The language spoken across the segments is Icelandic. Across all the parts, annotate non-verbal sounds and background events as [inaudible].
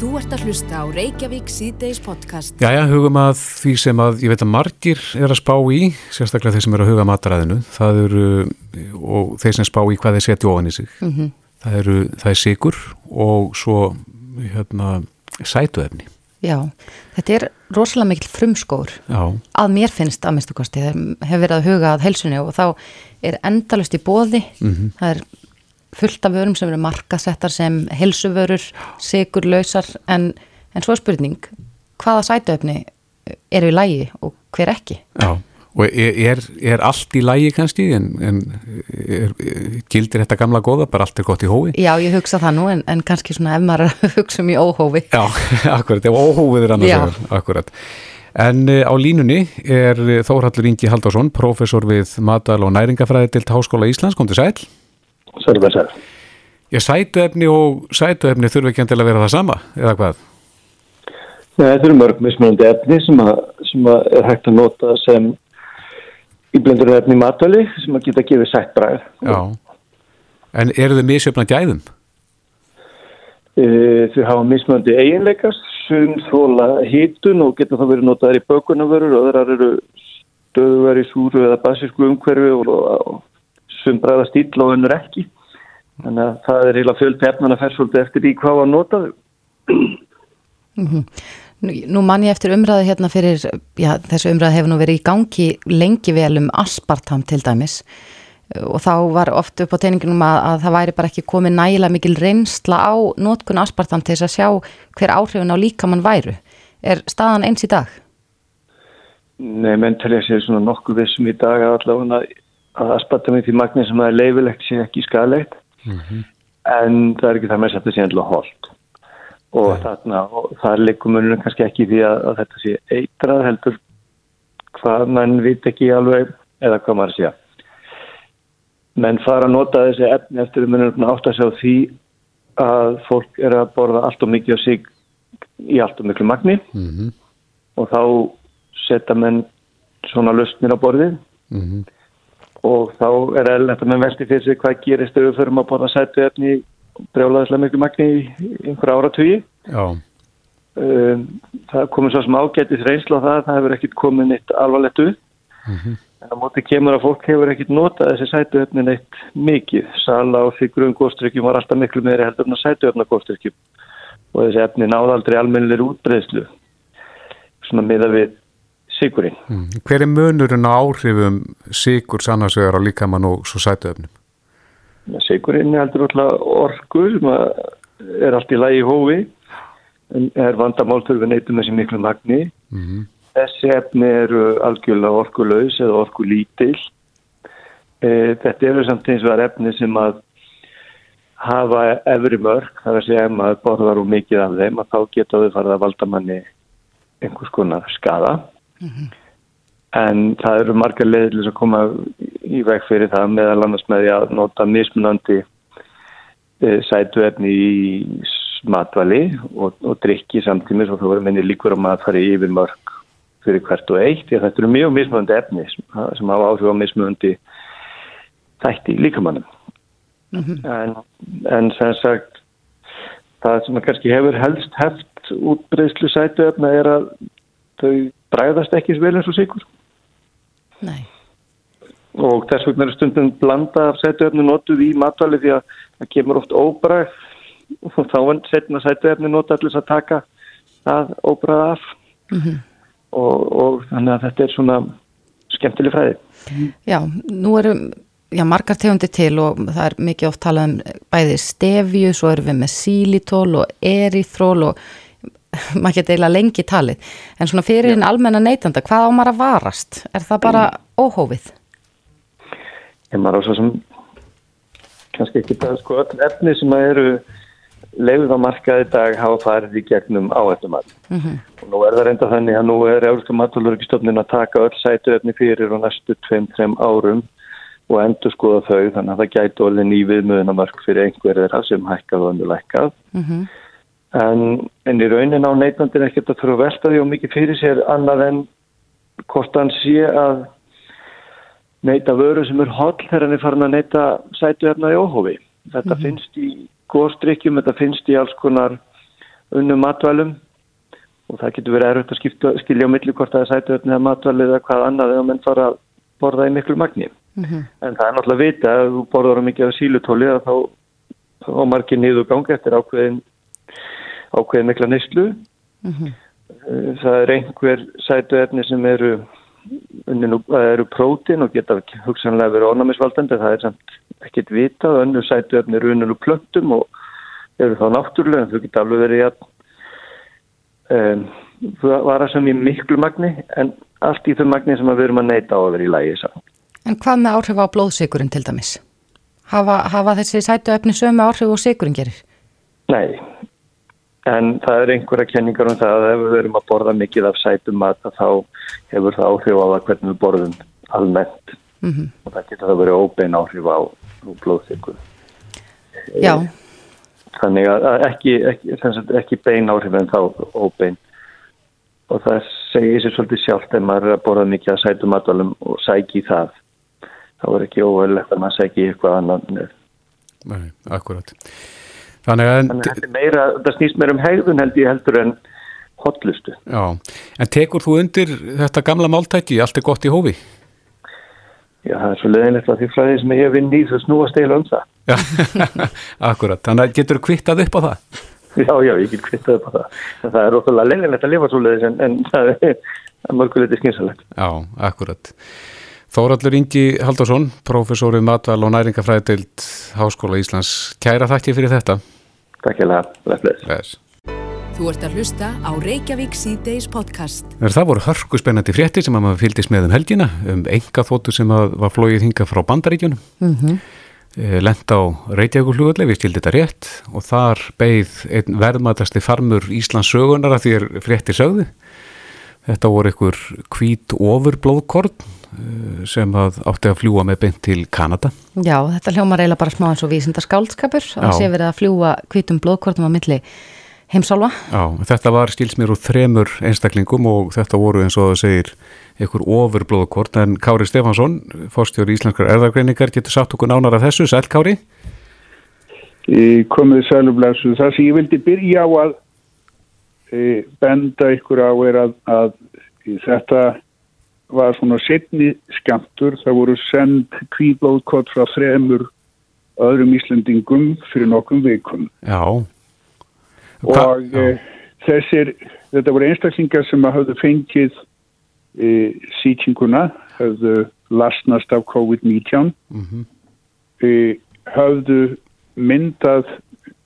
Þú ert að hlusta á Reykjavík síðdeis podcast. Jæja, hugum að því sem að ég veit að margir er að spá í, sérstaklega þeir sem eru að huga mataræðinu, það eru, og þeir sem spá í hvað þeir setja ofan í sig. Mm -hmm. það, eru, það er sigur og svo hérna, sætuefni. Já, þetta er rosalega mikil frumskór Já. að mér finnst að minnstu kosti. Það hefur verið að huga að helsunni og þá er endalust í bóði, mm -hmm. það er fullt af vörum sem eru markasettar sem helsuvörur, sigurlausar en, en svo spurning hvaða sætuöfni eru í lægi og hver ekki? Já, og er, er, er allt í lægi kannski? En, en er, gildir þetta gamla goða, bara allt er gott í hófi? Já, ég hugsa það nú en, en kannski svona ef maður [laughs] hugsa um í óhófi. Já, [laughs] akkurat, ef óhófið er annars vegar, akkurat. En uh, á línunni er Þórhallur Ingi Haldásson, professor við Matal og Næringafræði til Háskóla Íslands, kom til sæl Sér. Ég sætuefni og sætuefni þurfa ekki að vera það sama, eða hvað? Nei, það eru mörg mismunandi efni sem, að, sem að er hægt að nota sem íblendur efni matvali sem að geta að gefa sætt bræð. Já, en eru þau misjöfna gæðum? E, þau hafa mismunandi eiginleikast, sem þóla hítun og geta það verið notaðar í bökunarvörur og þeirra eru döðuverið súru eða basísku umhverfi og, og sem bræða stíl og önnur ekki þannig að það er heila fjöld pefnan að fersvöldu eftir því hvað að nota þau mm -hmm. Nú mann ég eftir umræðu hérna fyrir já, þessu umræðu hefur nú verið í gangi lengi vel um aspartam til dæmis og þá var oft upp á teiningunum að, að það væri bara ekki komið nægilega mikil reynsla á nótkun aspartam til þess að sjá hver áhrifin á líkamann væru er staðan eins í dag? Nei, menn til ég sé svona nokkuð vissum í dag að allavega að aspartami því magni sem það er leifilegt sé ekki skalegt mm -hmm. en það er ekki það með að þetta sé endla hold og Nei. þarna og það er leikumönunum kannski ekki því að, að þetta sé eitrað heldur hvað mann vit ekki alveg eða hvað maður sé menn fara að nota þessi efni eftir að munum átt að sjá því að fólk er að borða allt og mikið á sig í allt og miklu magni mm -hmm. og þá setja menn svona lustnir á borðið mm -hmm og þá er að mann veldi fyrir sig hvað gerist ef við förum að bóða sætu efni brjálaðislega miklu magni í einhverja áratugji um, það komur svo sem ágætið reynsla á það það hefur ekkit komið neitt alvarlegt upp. Mm -hmm. en á móti kemur að fólk hefur ekkit notað þessi sætu efni neitt mikið. Sala og figurum góðstrykkjum var alltaf miklu meiri heldur en að sætu efna góðstrykkjum og þessi efni náðaldri almennileg útbreyðslu svona miða við sigurinn. Mm. Hver er munurinn á áhrifum sigur sannarsvegar á líkamann og svo sætuöfnum? Sigurinn er alltaf orgu sem er allt í lagi í hófi en er vandamáltur við neytum þessi miklu magni. Mm -hmm. Þessi efni eru algjörlega orkulös eða orkulítil. E, þetta eru samt eins og er efni sem að hafa efri mörg, það er að segja ef maður borðar úr mikið af þeim að þá geta þau farið að valda manni einhvers konar skada Mm -hmm. En það eru margar leiðilis að koma í veg fyrir það meðal annars með því að nota mismunandi e, sætuefni í matvali og, og drikki samtímis og þú verður minni líkur á matfari yfir mörg fyrir hvert og eitt. Þetta eru mjög mismunandi efni sem hafa áhrif á mismunandi þætti líkamannum. Mm -hmm. en, en sem sagt það sem kannski hefur helst heft útbreyslu sætuefna er að þau bræðast ekki vel eins og sigur Nei. Og þess vegna er stundum blanda af sætuefni notuð í matvali því að það kemur oft óbræð og þá setna sætuefni notað allir að taka það óbræð af. Mm -hmm. og, og þannig að þetta er svona skemmtileg fræði. Já, nú eru já, margar tegundi til og það er mikið oft talað um bæði stefju, svo erum við með sílitól og erithról og [laughs] maður geti eiginlega lengi talið en svona fyrir einn almenna neytanda hvað á maður að varast? Er það bara óhófið? Ég maður á svo sem kannski ekki það sko öll efni sem að eru leiður á markaði dag hafa farið í gegnum áhættumall mm -hmm. og nú er það reynda þannig að nú er Európska matalurkistofnin að taka öll sætu efni fyrir og næstu 2-3 árum og endur skoða þau þannig að það gæti alveg ný viðmöðunamörk fyrir einhverjir sem hækkað og önduleikað mm -hmm. En, en í raunin á neytandin ekkert að þurfa að velta því og mikið fyrir sér annað en hvort hann sé að neyta vöru sem er holl þegar hann er farin að neyta sætuefna í óhófi. Þetta mm -hmm. finnst í góðstrykkjum, þetta finnst í alls konar unnum matvælum og það getur verið erfitt að skipta, skilja á milli hvort það er sætuöfni eða matvæli eða hvað annað eða menn fara að borða í miklu magni. Mm -hmm. En það er náttúrulega vita að þú borðar á mikið af sílutóli þá, þá margir niður gangi eftir ákveðin, ákveðin mikla neyslu. Mm -hmm. Það er einhver sætuöfni sem eru, eru prótin og geta hugsanlega verið ornamisvaldandi. Það er samt ekkit vitað. Önnu sætuöfni eru unnur úr plöntum og eru þá náttúrulega en þau geta alveg verið að um, vara sem í miklu magni en allt í þau magni sem við erum að neyta á að vera í lægi saman. En hvað með áhrif á blóðsigurinn til dæmis? Hafa, hafa þessi sætu efni sömu áhrif og sigurinn gerir? Nei, en það er einhverja kenningar um það að ef við verum að borða mikið af sætu mat þá hefur það áhrif á það hvernig við borðum almennt mm -hmm. og það getur það verið óbein áhrif á blóðsigur. Já. Þannig að ekki, ekki, ekki bein áhrif en þá óbein og það segir sér svolítið sjálft ef maður er að borða mikið að sætu matalum og sæki það þá er ekki óverlegt að maður sæki eitthvað annan Nei, akkurat Þannig að Þannig að meira, það snýst mér um hegðun held ég heldur en hotlustu Já, en tekur þú undir þetta gamla máltæki, allt er gott í hófi? Já, það er svo leðinlegt að því fræði sem ég vinn í þess að snúa stila um það Já, [laughs] akkurat, þannig að getur kvittað upp á það? Já, já, ég get kvittað upp á það. Það er okkurlega lenginlegt að lifa svo leiðis en, en það er mörgulegt skynsalegt. Já, akkurat. Þóraldur Ingi Haldarsson, professorið matval og næringafræðild Háskóla Íslands. Kæra þakki fyrir þetta. Takk ég lega. Þú ert að hlusta á Reykjavík C-Days podcast. Það voru hörku spennandi frétti sem að maður fylgist með um helgina, um enga þóttu sem var flóið hinga frá bandaríkjunum. Mhm. Mm Eh, lend á Reykjavík-flugulli, við skildum þetta rétt og þar beigð einn verðmatasti farmur Íslands sögunar að því er frétti sögði. Þetta voru einhver hvít ofurblóðkorn eh, sem átti að fljúa með beint til Kanada. Já, þetta hljómar eiginlega bara smá eins og vísindar skáldskapur að sé verið að fljúa hvítum blóðkornum á milli heimsálfa. Já, þetta var stílsmér úr þremur einstaklingum og þetta voru eins og það segir ykkur ofurblóðkort en Kári Stefansson, fórstjóri Íslenskar erðargreiningar, getur satt okkur nánar af þessu, sæl Kári? Komið sælublesu, það sem ég vildi byrja á að e, benda ykkur á er að, að þetta var svona setni skamtur, það voru send kvíblóðkort frá þremur öðrum Íslandingum fyrir nokkum vikum. Já. Hva? Og e, þessir, þetta voru einstaklingar sem hafðu fengið e, sýtinguna höfðu lasnast af COVID-19 mm -hmm. e, höfðu myndað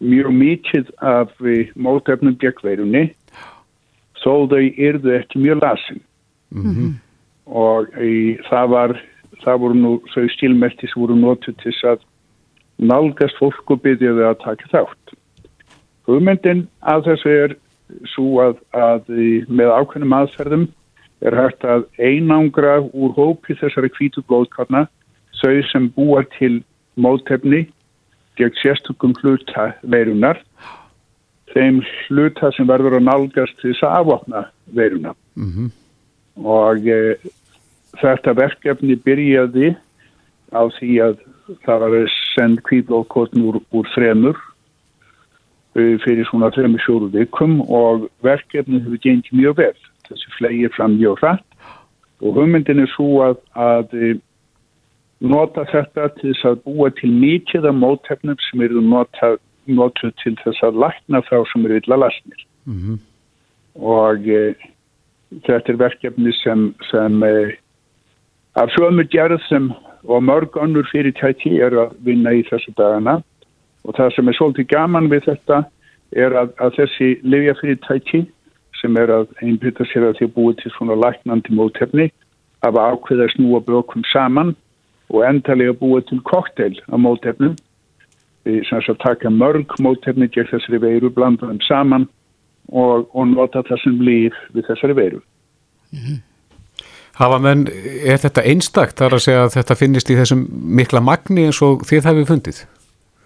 mjög mikið af e, mótefnum gegn þó þau yrðu ekki mjög lasin mm -hmm. Og e, það var það voru nú þau stílmerti sem voru nótið til að nálgast fólk og byrja þau að taka þátt hugmyndin að þessu er svo að, að með ákveðnum aðferðum er hægt að einangra úr hópi þessari kvítu blóðkarna þau sem búa til mótefni gegn sérstökum hluta veirunar þeim hluta sem verður að nálgast þess að afvapna veiruna mm -hmm. Og e, þetta verkefni byrjaði á því að það var að senda kvíðblóðkortn úr, úr fremur e, fyrir svona fremur sjóru vikum og verkefni hefur gengið mjög vel þessi flegir fram mjög hratt og hugmyndin er svo að, að eh, nota þetta til þess að búa til mikið af mótefnum sem eru nota, notað til þess að lækna þá sem eru illa lasnir mm -hmm. og e, þetta er verkefni sem, sem e, af sömur gerð sem og mörg annur fyrirtæki er að vinna í þessu dagana. Og það sem er svolítið gaman við þetta er að, að þessi livjafyrirtæki sem er að einbytta sér að því að búið til svona læknandi mótefni að ákveða snúa bökum saman og endalega búið til kokteil af mótefnum. Sem að taka mörg mótefni gegn þessari veiru, blanda þeim saman og, og nota það sem líf við þessari veiru. Mm -hmm. Hafa menn, er þetta einstakt þar að segja að þetta finnist í þessum mikla magni eins og þið hefur fundið?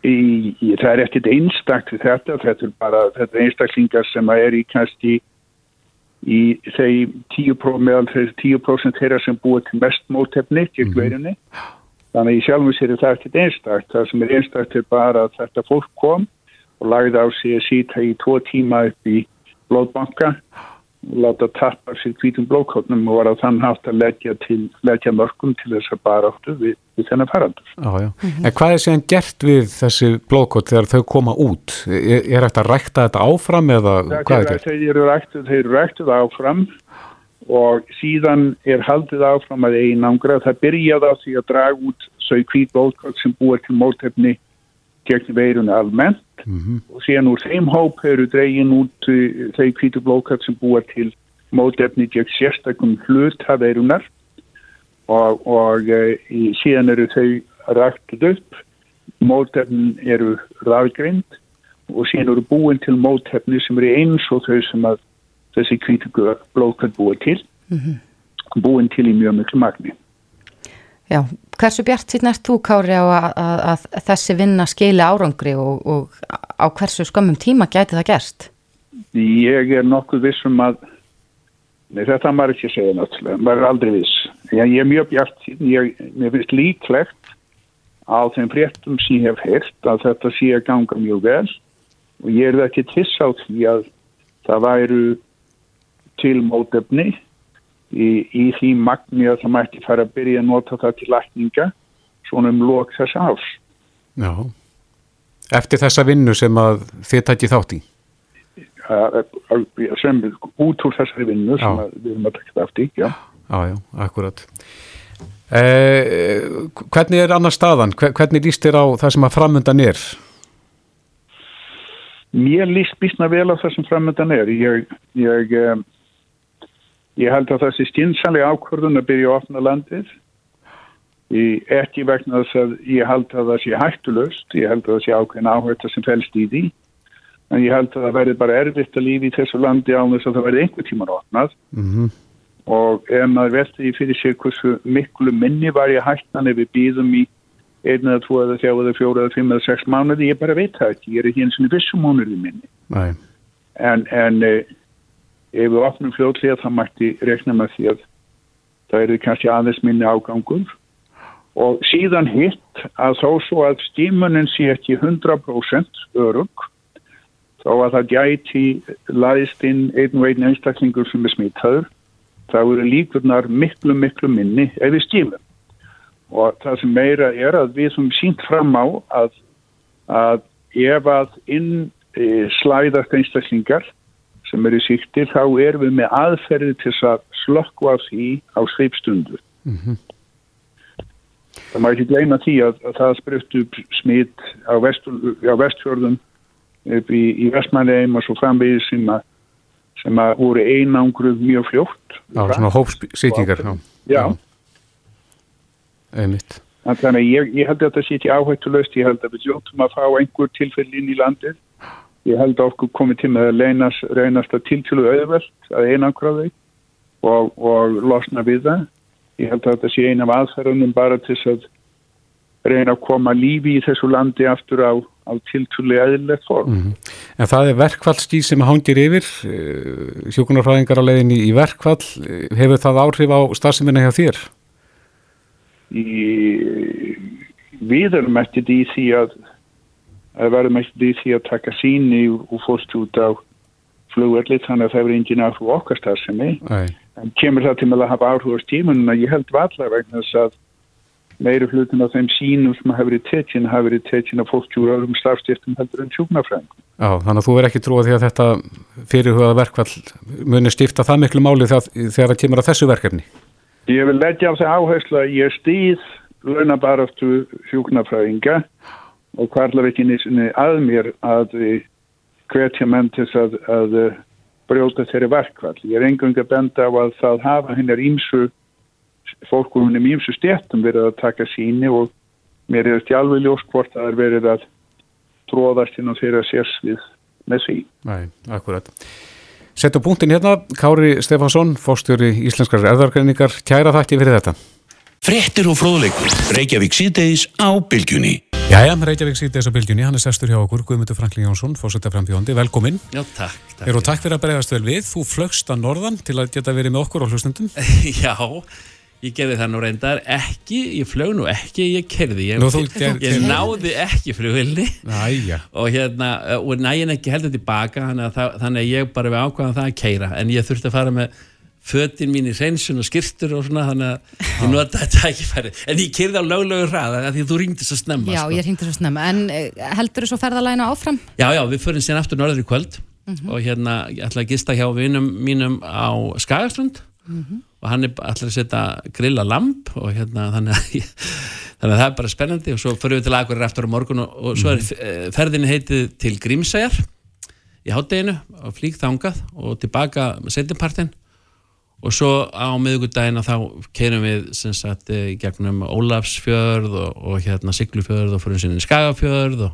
Í, í, það er ekkit einstakt við þetta, þetta er bara þetta einstaklingar sem er í kannski í þeim 10% meðal þeir 10% þeirra sem búið til mest mótefni gegn mhm. veirunni. Mm -hmm. Þannig í sjálfum sér er það ekkert einstakt. Það sem er einstakt er bara að þetta fólk kom og lagði á sig að sýta í tvo tíma upp í blóðbanka og láta tappa sér hvítum blóðkotnum og var á þann haft að leggja, til, leggja mörgum til þess að bara áttu við, við þennan farandur. Já, já. Mm -hmm. En hvað er séðan gert við þessi blóðkott þegar þau koma út? Er, er þetta að rækta þetta áfram eða það, hvað er gert? Þeir eru ræktuð, þeir eru ræktuð áfram og síðan er haldið áfram að einangra. Það byrjaði á því að draga út þau hvít blóðkott sem búið til mótefni gegn veirunni almennt mm -hmm. og síðan úr þeim hóp eru dregin út uh, þau kvítu blókat sem búa til mótefni gegn sérstakum hlut af veirunar og, og uh, síðan eru þau ræktið upp, mótefnin eru rafgrind og síðan eru búin til mótefni sem eru eins og þau sem að þessi kvítu blókat búa til, mm -hmm. búin til í mjög miklu magni. Já, hversu bjart síðan ert þú Kári á að, að, að þessi vinna skili árangri og, og á hversu skömmum tíma gæti það gerst? Ég er nokkuð vissum að nei, þetta maður ekki segja náttúrulega, maður er aldrei viss. Ég, ég er mjög bjart ég, mér finnst líklegt á þeim fréttum sem ég hef heilt að þetta sé að ganga mjög vel og ég er ekki tiss á því að það væru til mótefni í, í því magni að það mætti fara að byrja að nota það til lækninga svona um lok þess árs. Já, eftir þessa vinnu sem að þið tætti þátt í? Sem út úr þessari vinnu já. sem við erum að taka þátt í, já. Já, já, akkurat. Eh, hvernig er annar staðan? Hvernig líst þér á það sem að framöndan er? Mér líst býstna vel á það sem framöndan er. Ég, ég Ég held að það sé stjínsanlega ákvörðun að byrja að opna landið. Ég, ekki vegna þess að ég held að það sé hættulöst, ég held að það sé ákveðin áhverta sem fælst í því, en ég held að það verði bara erfitt að lífi í þessu landi á þess að það verði einhver tíman opnað mm -hmm. og ef maður veldi fyrir sig hversu miklu minni var ég hættan ef við býðum í einn eða tvo eða þjá eða fjóra eða fimm eða sex mánuði, ég bara veit það ekki, ég er ekki eins og vissum mánuði minni. Nei. En, en eh, ef við opnum fljóðlega það mætti rekna með því að það eru kannski aðeins minni ágangur og síðan hitt að þó svo að stímunin sé ekki 100% örug þá að það gæti laðist inn einn og einn einstaklingur sem er smittaður þá eru líkurnar miklu miklu minni ef við stímum og það sem meira er að við sem sínt fram á að, að ef að inn e, slæðast einstaklingar sem eru síktir, þá erum við með aðferði til að slökku á því á sveipstundu. Mm -hmm. Það má ekki gleyna því að, að það spröft upp smitt á, á vestfjörðum upp í, í vestmæleim og svo framvegið sem að sem að voru einangruð mjög fljótt. Já, svona hópsýtingar. Já. Já. Þannig að ég, ég held að þetta sé ekki áhættulöst, ég held að við ljóttum að fá einhver tilfellin í landið Ég held að okkur komið til með að leynast, reynast að tiltjólu auðvelt að einangra þau og, og losna við það. Ég held að þetta sé eina af aðferðunum bara til að reyna að koma lífi í þessu landi aftur á, á tiltjólu auðvelt form. Mm -hmm. En það er verkvallstíð sem hangir yfir, eh, hjókunarfræðingar á leiðinni í verkvall. Hefur það áhrif á starfseminna hjá þér? Í, við erum í því að að verðum ekki því að taka síni og fórst út á flugverðli þannig að það verður engin áhrif okkar starfsemi. En kemur það til að hafa áhrif á stímunum að ég held vallar vegna þess að meiri hlutin á þeim sínum sem hafa verið tettin hafa verið tettin af fólktjúra árum starfstiftum heldur en sjúknarfræðing Já, þannig að þú verð ekki trúið því að þetta fyrirhugaða verkvall munir stifta það miklu máli þegar það kemur að þessu verkefni? Ég vil leggja á það áherslu að ég stýð launabaraftu sjúknarfræðinga og hvarlar ekki nýstunni að mér að hvetja menn til að, að brjóta þeirri verkvall. Ég er engang að benda á að það hafa hennar ímsu fólkurunum ímsu stjættum verið að taka síni og mér er þetta alveg ljós hvort það er verið að tróðast inn á þeirra sérsvið með því. Nei, akkurat. Settu punktin hérna, Kári Stefansson, fórstjóri Íslenskar erðargreiningar, kæra þakki fyrir þetta. Frettir og fróðleikur, Reykjavík síðdeis á bylgjunni. Jæja, Reykjavík sýti þessu bylgjunni, hann er sestur hjá okkur, Guðmundur Franklin Jónsson, fórsetta frambjóndi, velkomin. Já, takk. takk. Er og takk fyrir að bregðast vel við, þú flögst að norðan til að geta verið með okkur á hlustundum. [laughs] Já, ég gerði það nú reyndar. Ekki, ég flög nú ekki, ég kerði, ég, Nú, [laughs] ég, ég náði ekki flugvilni og hérna, og nægin ekki heldur tilbaka, þannig að, það, þannig að ég bara við ákvæðan það að keira, en ég þurfti að fara með föttin mín í hreinsun og skirtur og svona, þannig að ég nota þetta ekki færi, en ég kerði á löglögur ræða því að þú ringdi svo snemma. Já, sko. ég ringdi svo snemma, en eh, heldur þú svo ferðalæna áfram? Já, já, við förum síðan aftur norður í kvöld mm -hmm. og hérna, ég ætla að gista hjá vinum mínum á Skagastrund mm -hmm. og hann er alltaf að setja grilla lamp og hérna þannig að, þannig að það er bara spennandi og svo fyrir við til aðgverðir eftir á morgun og, og svo er mm. ferðinni heitið til Grímsæjar í hátteginu og flík þangað og tilbaka með setjumpartin og svo á miðugudagina þá keirum við sem sagt gegnum Ólafsfjörð og, og hérna Siglufjörð og fyrir sinni Skagafjörð og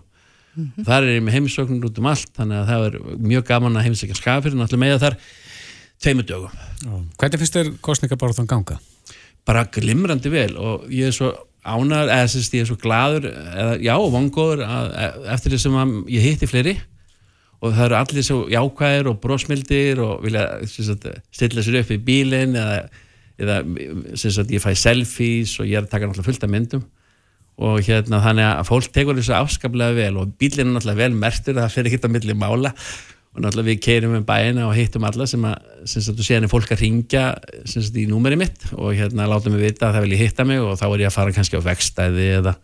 mm -hmm. þar er ég með heimisöknur út um allt þannig að það er mjög gaman að heimisökja Skagafjörð og allir með þar tveimu dögum Hvernig finnst þér kostningabarðan ganga? Bara glimrandi vel og ég er svo ánar, eða sérst ég er svo gladur eða já, vongóður eftir þess að ég hitti fleiri og það eru allir svo jákvæðir og brósmildir og vilja sagt, stilla sér upp í bílinn eða, eða sagt, ég fæ selfies og ég er að taka náttúrulega fullt af myndum. Og hérna þannig að fólk tekur þessu afskaplega vel og bílinn er náttúrulega vel mertur það fyrir ekki að milli mála. Og náttúrulega við keirum um bæina og hittum alla sem að, sem að þú séðan er fólk að ringja sem að í númeri mitt og hérna láta mig vita að það vilja hitta mig og þá er ég að fara kannski á vekstæði eða,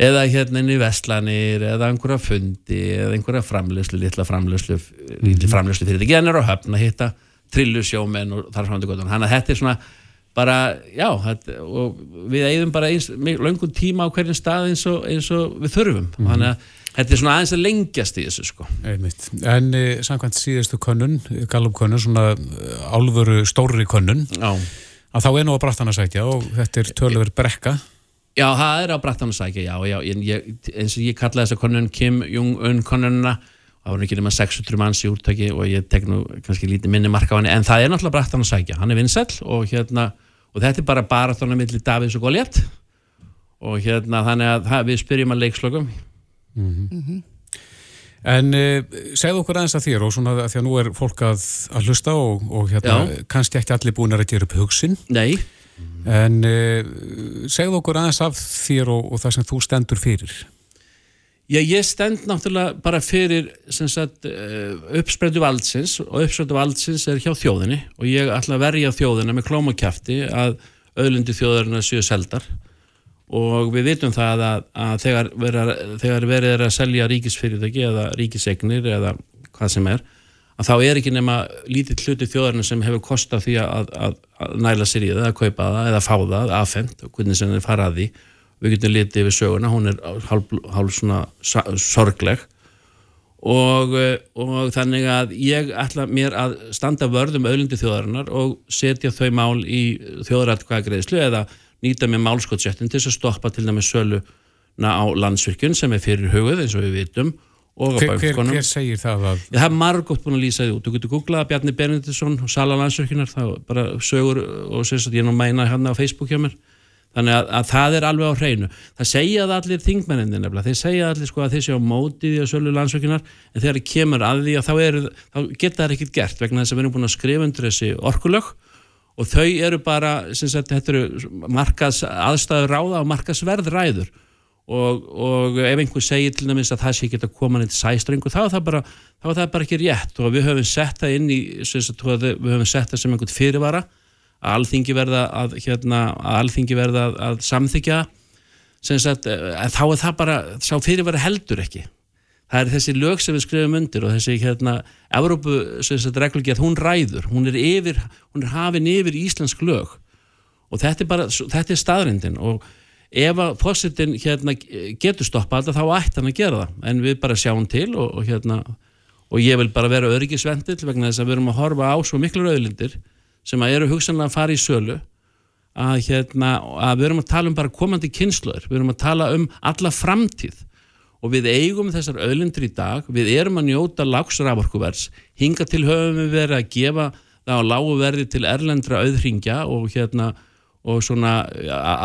eða hérna inn í vestlanir eða einhverja fundi eða einhverja framlöslu, litla framlöslu litla framlöslu fyrir þetta genur og höfn að hitta trillusjómen og þar fram til gotan þannig að þetta er svona bara, já, þetta, og við eigðum bara eins, langun tíma á hverjum stað eins og, eins og við þurfum mm -hmm. þannig að Þetta er svona aðeins að lengjast í þessu sko. Einmitt. En e, samkvæmt síðustu könnun, Gallup könnun, svona eh, álfuru stórri könnun, Já. að þá er nú að brattan að sækja og þetta er tölur brekka. Já, það er á brattan að sækja, já, já, ég, eins og ég kallaði þessa könnun Kim Jong-un könnununa, það voru ekki nema 600 manns í úrtaki og ég tek nú kannski lítið minni marka á henni, en það er náttúrulega brattan að sækja, hann er vinsell og hérna, og þetta er bara barathóna millir Davids og Goliath. Og hérna þannig að það, við spyrjum að leikslögum Mm -hmm. Mm -hmm. En eh, segð okkur aðeins að þér og svona að því að nú er fólk að, að hlusta og, og hérna, kannski ekki allir búin að gera upp hugsin Nei En eh, segð okkur aðeins af þér og, og það sem þú stendur fyrir. Já, ég stend náttúrulega bara fyrir uh, uppspreytu valdsins og uppspreytu valdsins er hjá þjóðinni og ég ætla að verja þjóðina með klómakjæfti að auðlundi þjóðarinn séu seldar. Og við vitum það að, að þegar, vera, þegar verið er að selja ríkisfyrirtæki eða ríkisegnir eða hvað sem er að þá er ekki nema lítið hluti þjóðarinn sem hefur kostað því að, að, að næla sér í það, að kaupa það eða fá það, aðfengt og hvernig sem það er farað því. Við getum litið yfir söguna, hún er hálf, hálf svona sorgleg. Og, og þannig að ég ætla mér að standa vörðum öðlundi þjóðarinnar og setja þau mál í þjóðaratkvæðagreðslu eða nýta með málskottsréttin til að stoppa til dæmis söluna á landsvirkjun sem er fyrir hugað eins og við vitum hver, hver, hver segir það að? Það er margótt búin að lýsa því út. Þú getur googlað Bjarni Bernindisson og Sala landsvirkjunar það bara sögur og sérst að ég nú mæna hérna á Facebook hjá mér. Þannig að, að það er alveg á hreinu. Það segja það allir þingmenninni nefnilega. Þeir segja allir sko að þeir séu á mótið í að sölu landsvirkjunar en þegar það kemur að því að þá, er, þá geta það ekkert gert vegna þess að við erum búin að skrifa undir þessi orkulög. Og þau eru bara, sagt, þetta eru markas aðstæður ráða og markasverð ræður og, og ef einhver segir til dæmis að það sé ekki að koma neitt sæstrengu þá er það bara, er það bara ekki rétt. Og við höfum sett það inn í, sagt, við höfum sett það sem einhvern fyrirvara. Að alþingi verða að, hérna, að alþingi verða að, að samþykja sagt, þá er það bara, sá fyrirvara heldur ekki. Það er þessi lög sem við skrifum undir og þessi hérna, Evrópu reglugjart, hún ræður, hún er yfir hún er hafin yfir íslensk lög. Og þetta er bara, þetta er staðrindin og ef að fósittin hérna, getur stoppað þá ætti hann að gera það, en við bara sjáum til og, og hérna, og ég vil bara vera öryggisvendil vegna þess að við erum að horfa á svo miklu rauðlindir sem að eru hugsanlega að fara í sölu að hérna, að við erum að tala um bara komandi kynsluður, við erum að tala um alla framtíð. Og við eigum þessar öðlindur í dag, við erum að njóta lagsraforkuvers, hinga til höfum við verið að gefa það á lágu verði til erlendra auðringja og hérna og svona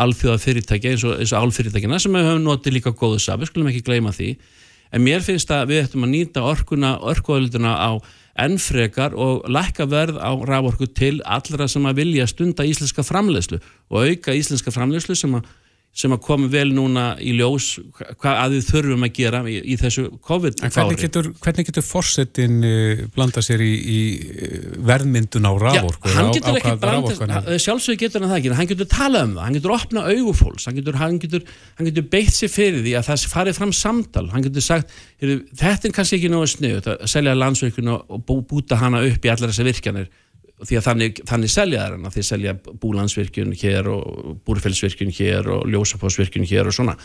alþjóða fyrirtækja eins og, eins og álfyrirtækina sem við höfum notið líka góðu saf, við skulum ekki gleyma því. En mér finnst að við ættum að nýta orkuna, orkuölduna á ennfrekar og lækka verð á rávorku til allra sem að vilja stunda íslenska framlegslu og auka íslenska framlegslu sem að sem að komi vel núna í ljós hvað að við þurfum að gera í, í þessu COVID-fári. Hvernig getur, getur fórsetin eh, blanda sér í, í eh, verðmyndun á rávorku? Já, hann getur á, ekki blanda, sjálfsögur getur hann það ekki, hann getur talað um það, hann getur opna augufólks, hann getur, hann getur, hann getur beitt sér fyrir því að það farið fram samtal, hann getur sagt, þetta er kannski ekki náðu snöð, að selja landsverkun og búta hana upp í allar þessar virkjanir því að þannig, þannig selja það hana. Því selja búlandsvirkjun hér og búrfellsvirkjun hér og ljósafásvirkjun hér og svona.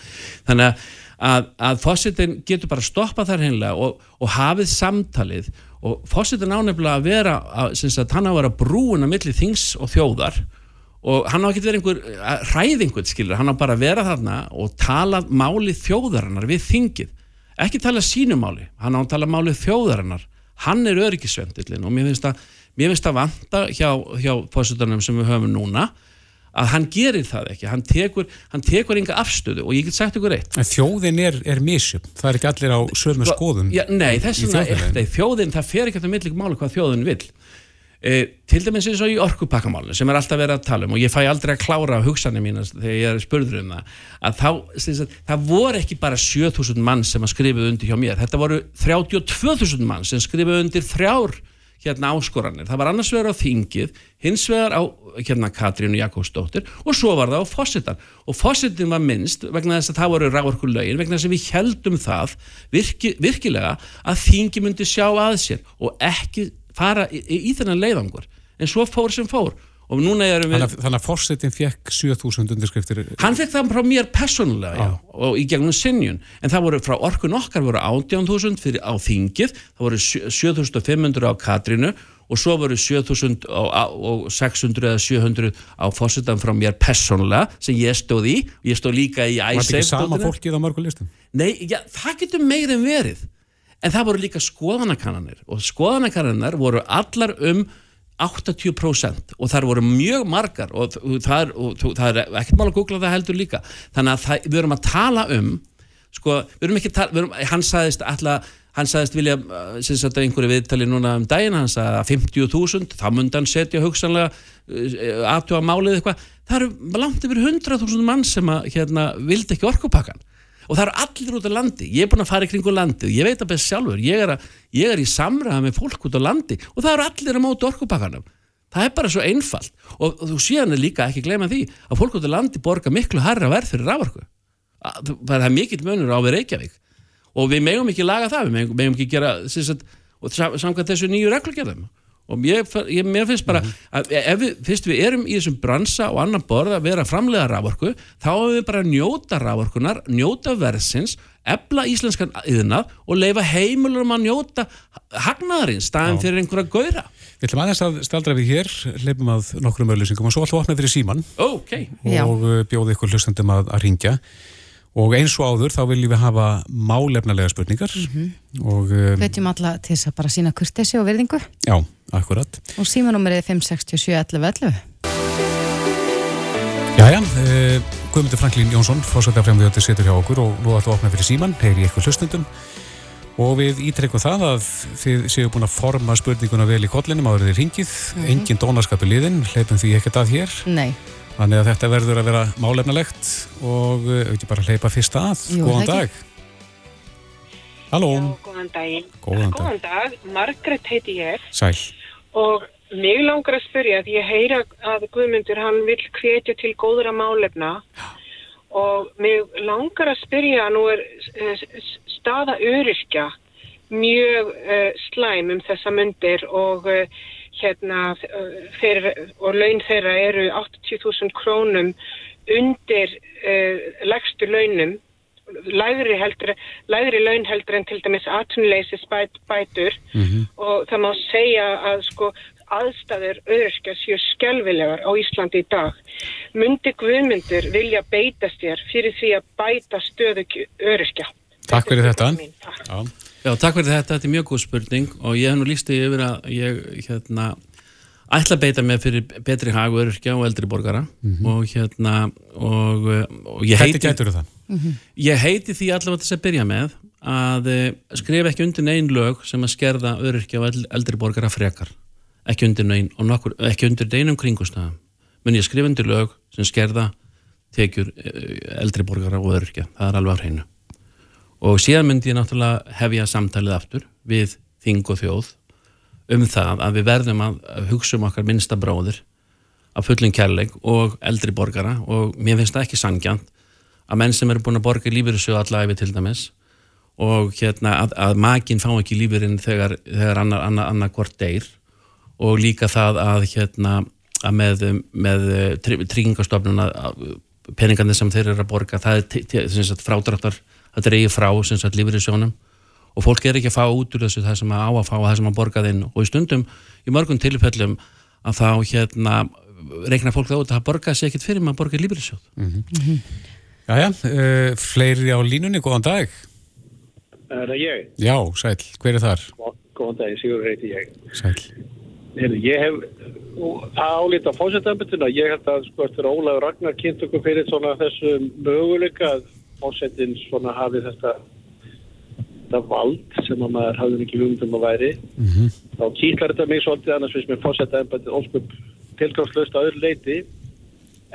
Þannig að, að fósittin getur bara stoppað þar hennilega og, og hafið samtalið. Og fósittin ánefnilega að vera að, að hann á að vera brúin að milli þings og þjóðar. Og hann á ekki verið einhver ræðingut skilur, hann á bara að vera þarna og tala máli þjóðarinnar við þingið. Ekki tala sínumáli, hann á að tala máli þjóðarinnar. Hann er öryggisvendilinn og mér finnst að mér finnst það vanta hjá, hjá fósutunum sem við höfum núna að hann gerir það ekki, hann tekur hann tekur enga afstöðu og ég get sagt ykkur eitt. En Þjóðin er, er misjöfn, það er ekki allir á sömu sko, skoðum ja, Nei, þess vegna þjóðin, það fer ekki að það millir máli hvað þjóðin vil e, til dæmis eins og í orkupakkamálinu sem er alltaf verið að tala um og ég fæ aldrei að klára hugsanir mín þegar ég er spurður um það að þá, að, það voru ekki bara 7000 mann sem að skrifa undir hjá mér, þetta voru 32.000 mann sem skrifa undir þrjár hérna áskoranir. Það var annars vegar á þingið, hins vegar á hérna Katrínu Jakobsdóttir og svo var það á fósittan. Og fósittin var minnst vegna þess að það voru rávorku lögin, vegna þess að við heldum það virki, virkilega að þingi myndi sjá að sér og ekki fara í, í, í þennan leiðangur. En svo fór sem fór og núna erum við... Þannig að, fórsetin fekk 7000 underskriftir? Hann fekk það frá mér personlega, já, og í gegnum sinjun, en það voru frá orkun okkar voru 18.000 fyrir á þingið, það voru 7500 á Katrinu og svo voru 7000 og 600 eða 700 á fórsetan frá mér personlega sem ég stóð í, ég stóð líka í. Var þetta ekki sama fólkið á mörgulistum? Nei, já, það getur meir en verið, en það voru líka skoðanakannanir og skoðanakannanir voru allar um 80% og það voru mjög margar og það er, er ekkert mál að googla það heldur líka. Þannig að það, við erum að tala um sko, við erum ekki tala erum, hann sagðist alltaf, hann sagðist vilja sem sagt einhverju viðtali núna um daginn hann sagði að 50.000, þá myndi hann setja hugsanlega eh, aðtjóða málið eitthvað, það eru langt yfir 100.000 mann sem að hérna vildi ekki orkupakkan og það eru allir út á landi, ég er búin að fara í kringu landi og ég veit að best sjálfur, ég er, að, ég er í samræða með fólk út á landi og það eru allir að móta orkupakkanum. Það er bara svo einfalt. Og, og þú síðan er líka ekki gleyma því að fólk út á landi borga miklu harra verð fyrir rávorku það er mikill munur á við Reykjavík. Og við megum ekki laga það, við megum, megum ekki gera sagt, og samkvæmt þessu nýju reglugjörðum og ég, ég, mér finnst bara að ef við, fyrst við erum í þessum bransa og annan borð að vera framlega rávorku þá erum við bara að njóta rávorkunar njóta verðsins, ebla íslenskan yðnað og leifa heimilum að njóta hagnaðarinn staðin fyrir einhverja gauðra. Við ætlum aðeins að staldra við hér, leipum að nokkrum öllysingum og svo alltaf opna fyrir síman okay. og uh, bjóði ykkur hlustandum að, að ringja og eins og áður þá viljum við hafa málefnalega spurningar. Mm -hmm. og um, hvetjum alla til þess að bara sína kurtesi og verðingu já, akkurat og símanúmerið 5671111 Jæja, uh, Guðmundur Franklín Jónsson fremði þetta setur hjá okkur og nú ættu að opna fyrir síman, heyri ykkur hlustundum og við ítrekkum það að þið séu búin að forma spurninguna vel í kollinum áður þið ringið, mm -hmm. engin dónaskapu liðin, hleypum því ekkert að hér Nei Þannig að þetta verður að vera málefnalegt og auðvitað bara hleypa fyrst að. Jú, góðan dag. Halló. Já, góðan dag. Góðan dag. Góðan dag. Margret heiti ég. Sæl. Og mig langar að spyrja því ég heyra að Guðmundur hann vil hvetja til góðra málefna. Og mig langar að spyrja nú er eh, staða öryrkja mjög uh, slæm um þessa myndir og uh, hérna þeir, og laun þeirra eru 80.000 krónum undir uh, legstu launum lægri, heldur, lægri laun heldur en til dæmis atvinnuleysi bætur mm -hmm. og það má segja að sko aðstæður öðurskja séu skelvilegar á Íslandi í dag. Mundi Guðmyndur vilja beita sér fyrir því að bæta stöðu öðurskja? Takk fyrir þetta. Takk. Já, takk fyrir þetta, þetta er mjög góð spurning og ég hef nú líst í yfir að ég hérna ætla að beita mig fyrir betri hagurkja og eldri borgara mm -hmm. og hérna og, og ég heiti Þetta getur það mm -hmm. Ég heiti því allavega þess að byrja með að eh, skrifa ekki undir neyn lög sem að skerða öryrkja og eldri borgara frekar. Ekki undir neyn og nokkur, ekki undir neynum kringustafum mun ég skrifa undir lög sem skerða tekjur eh, eldri borgara og öryrkja, það er alveg á hreinu. Og síðan myndi ég náttúrulega hefja samtalið aftur við þing og þjóð um það að við verðum að hugsa um okkar minnsta bróðir af fullin kærleik og eldri borgara og mér finnst það ekki sangjant að menn sem eru búin að borga lífyrirsjóð allaveg til dæmis og hérna að, að makinn fá ekki lífurinn þegar, þegar annar, annar, annar hvort deyr og líka það að hérna að með, með tryggingastofnun að peningandi sem þeir eru að borga það er frádráttar að dreyja frá lífyrirsjónum og fólk er ekki að fá út úr þessu það sem að á að fá og það sem að borga þinn og í stundum, í mörgum tilfellum að þá hérna reikna fólk þá út að það borga sér ekkit fyrir maður borga lífyrirsjóð mm -hmm. Jæja, uh, fleiri á línunni, góðan dag Er það ég? Já, sæl, hver er þar? Góðan dag, Sigur reyti ég. Sæl. Heyrðu, ég hef álít á fósettanbyrtuna, ég held að sko eftir Ólaður Ragnar kynnt okkur fyrir svona þessu möguleika að fósettin svona hafi þetta, vald sem að maður hafði ekki hugmyndum að væri. Mm -hmm. Þá kýtlar þetta mig svolítið annars fyrst með fósettanbyrtuna óskup tilgangslöst að öðru leiti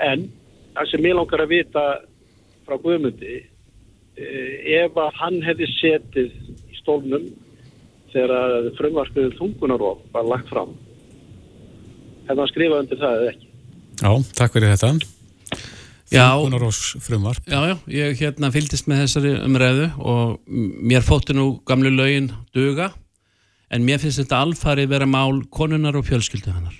en það sem ég langar að vita frá Guðmundi Eh, ef að hann hefði setið í stólnum þegar frumvarstuðið þungunarof var lagt fram. Hefði hann skrifað undir það eða ekki? Já, takk fyrir þetta. Þungunarofs frumvarp Já, já, ég hérna fylgist með þessari umræðu og mér fótti nú gamlu laugin duga en mér finnst þetta alfarið vera mál konunar og fjölskyldu hannar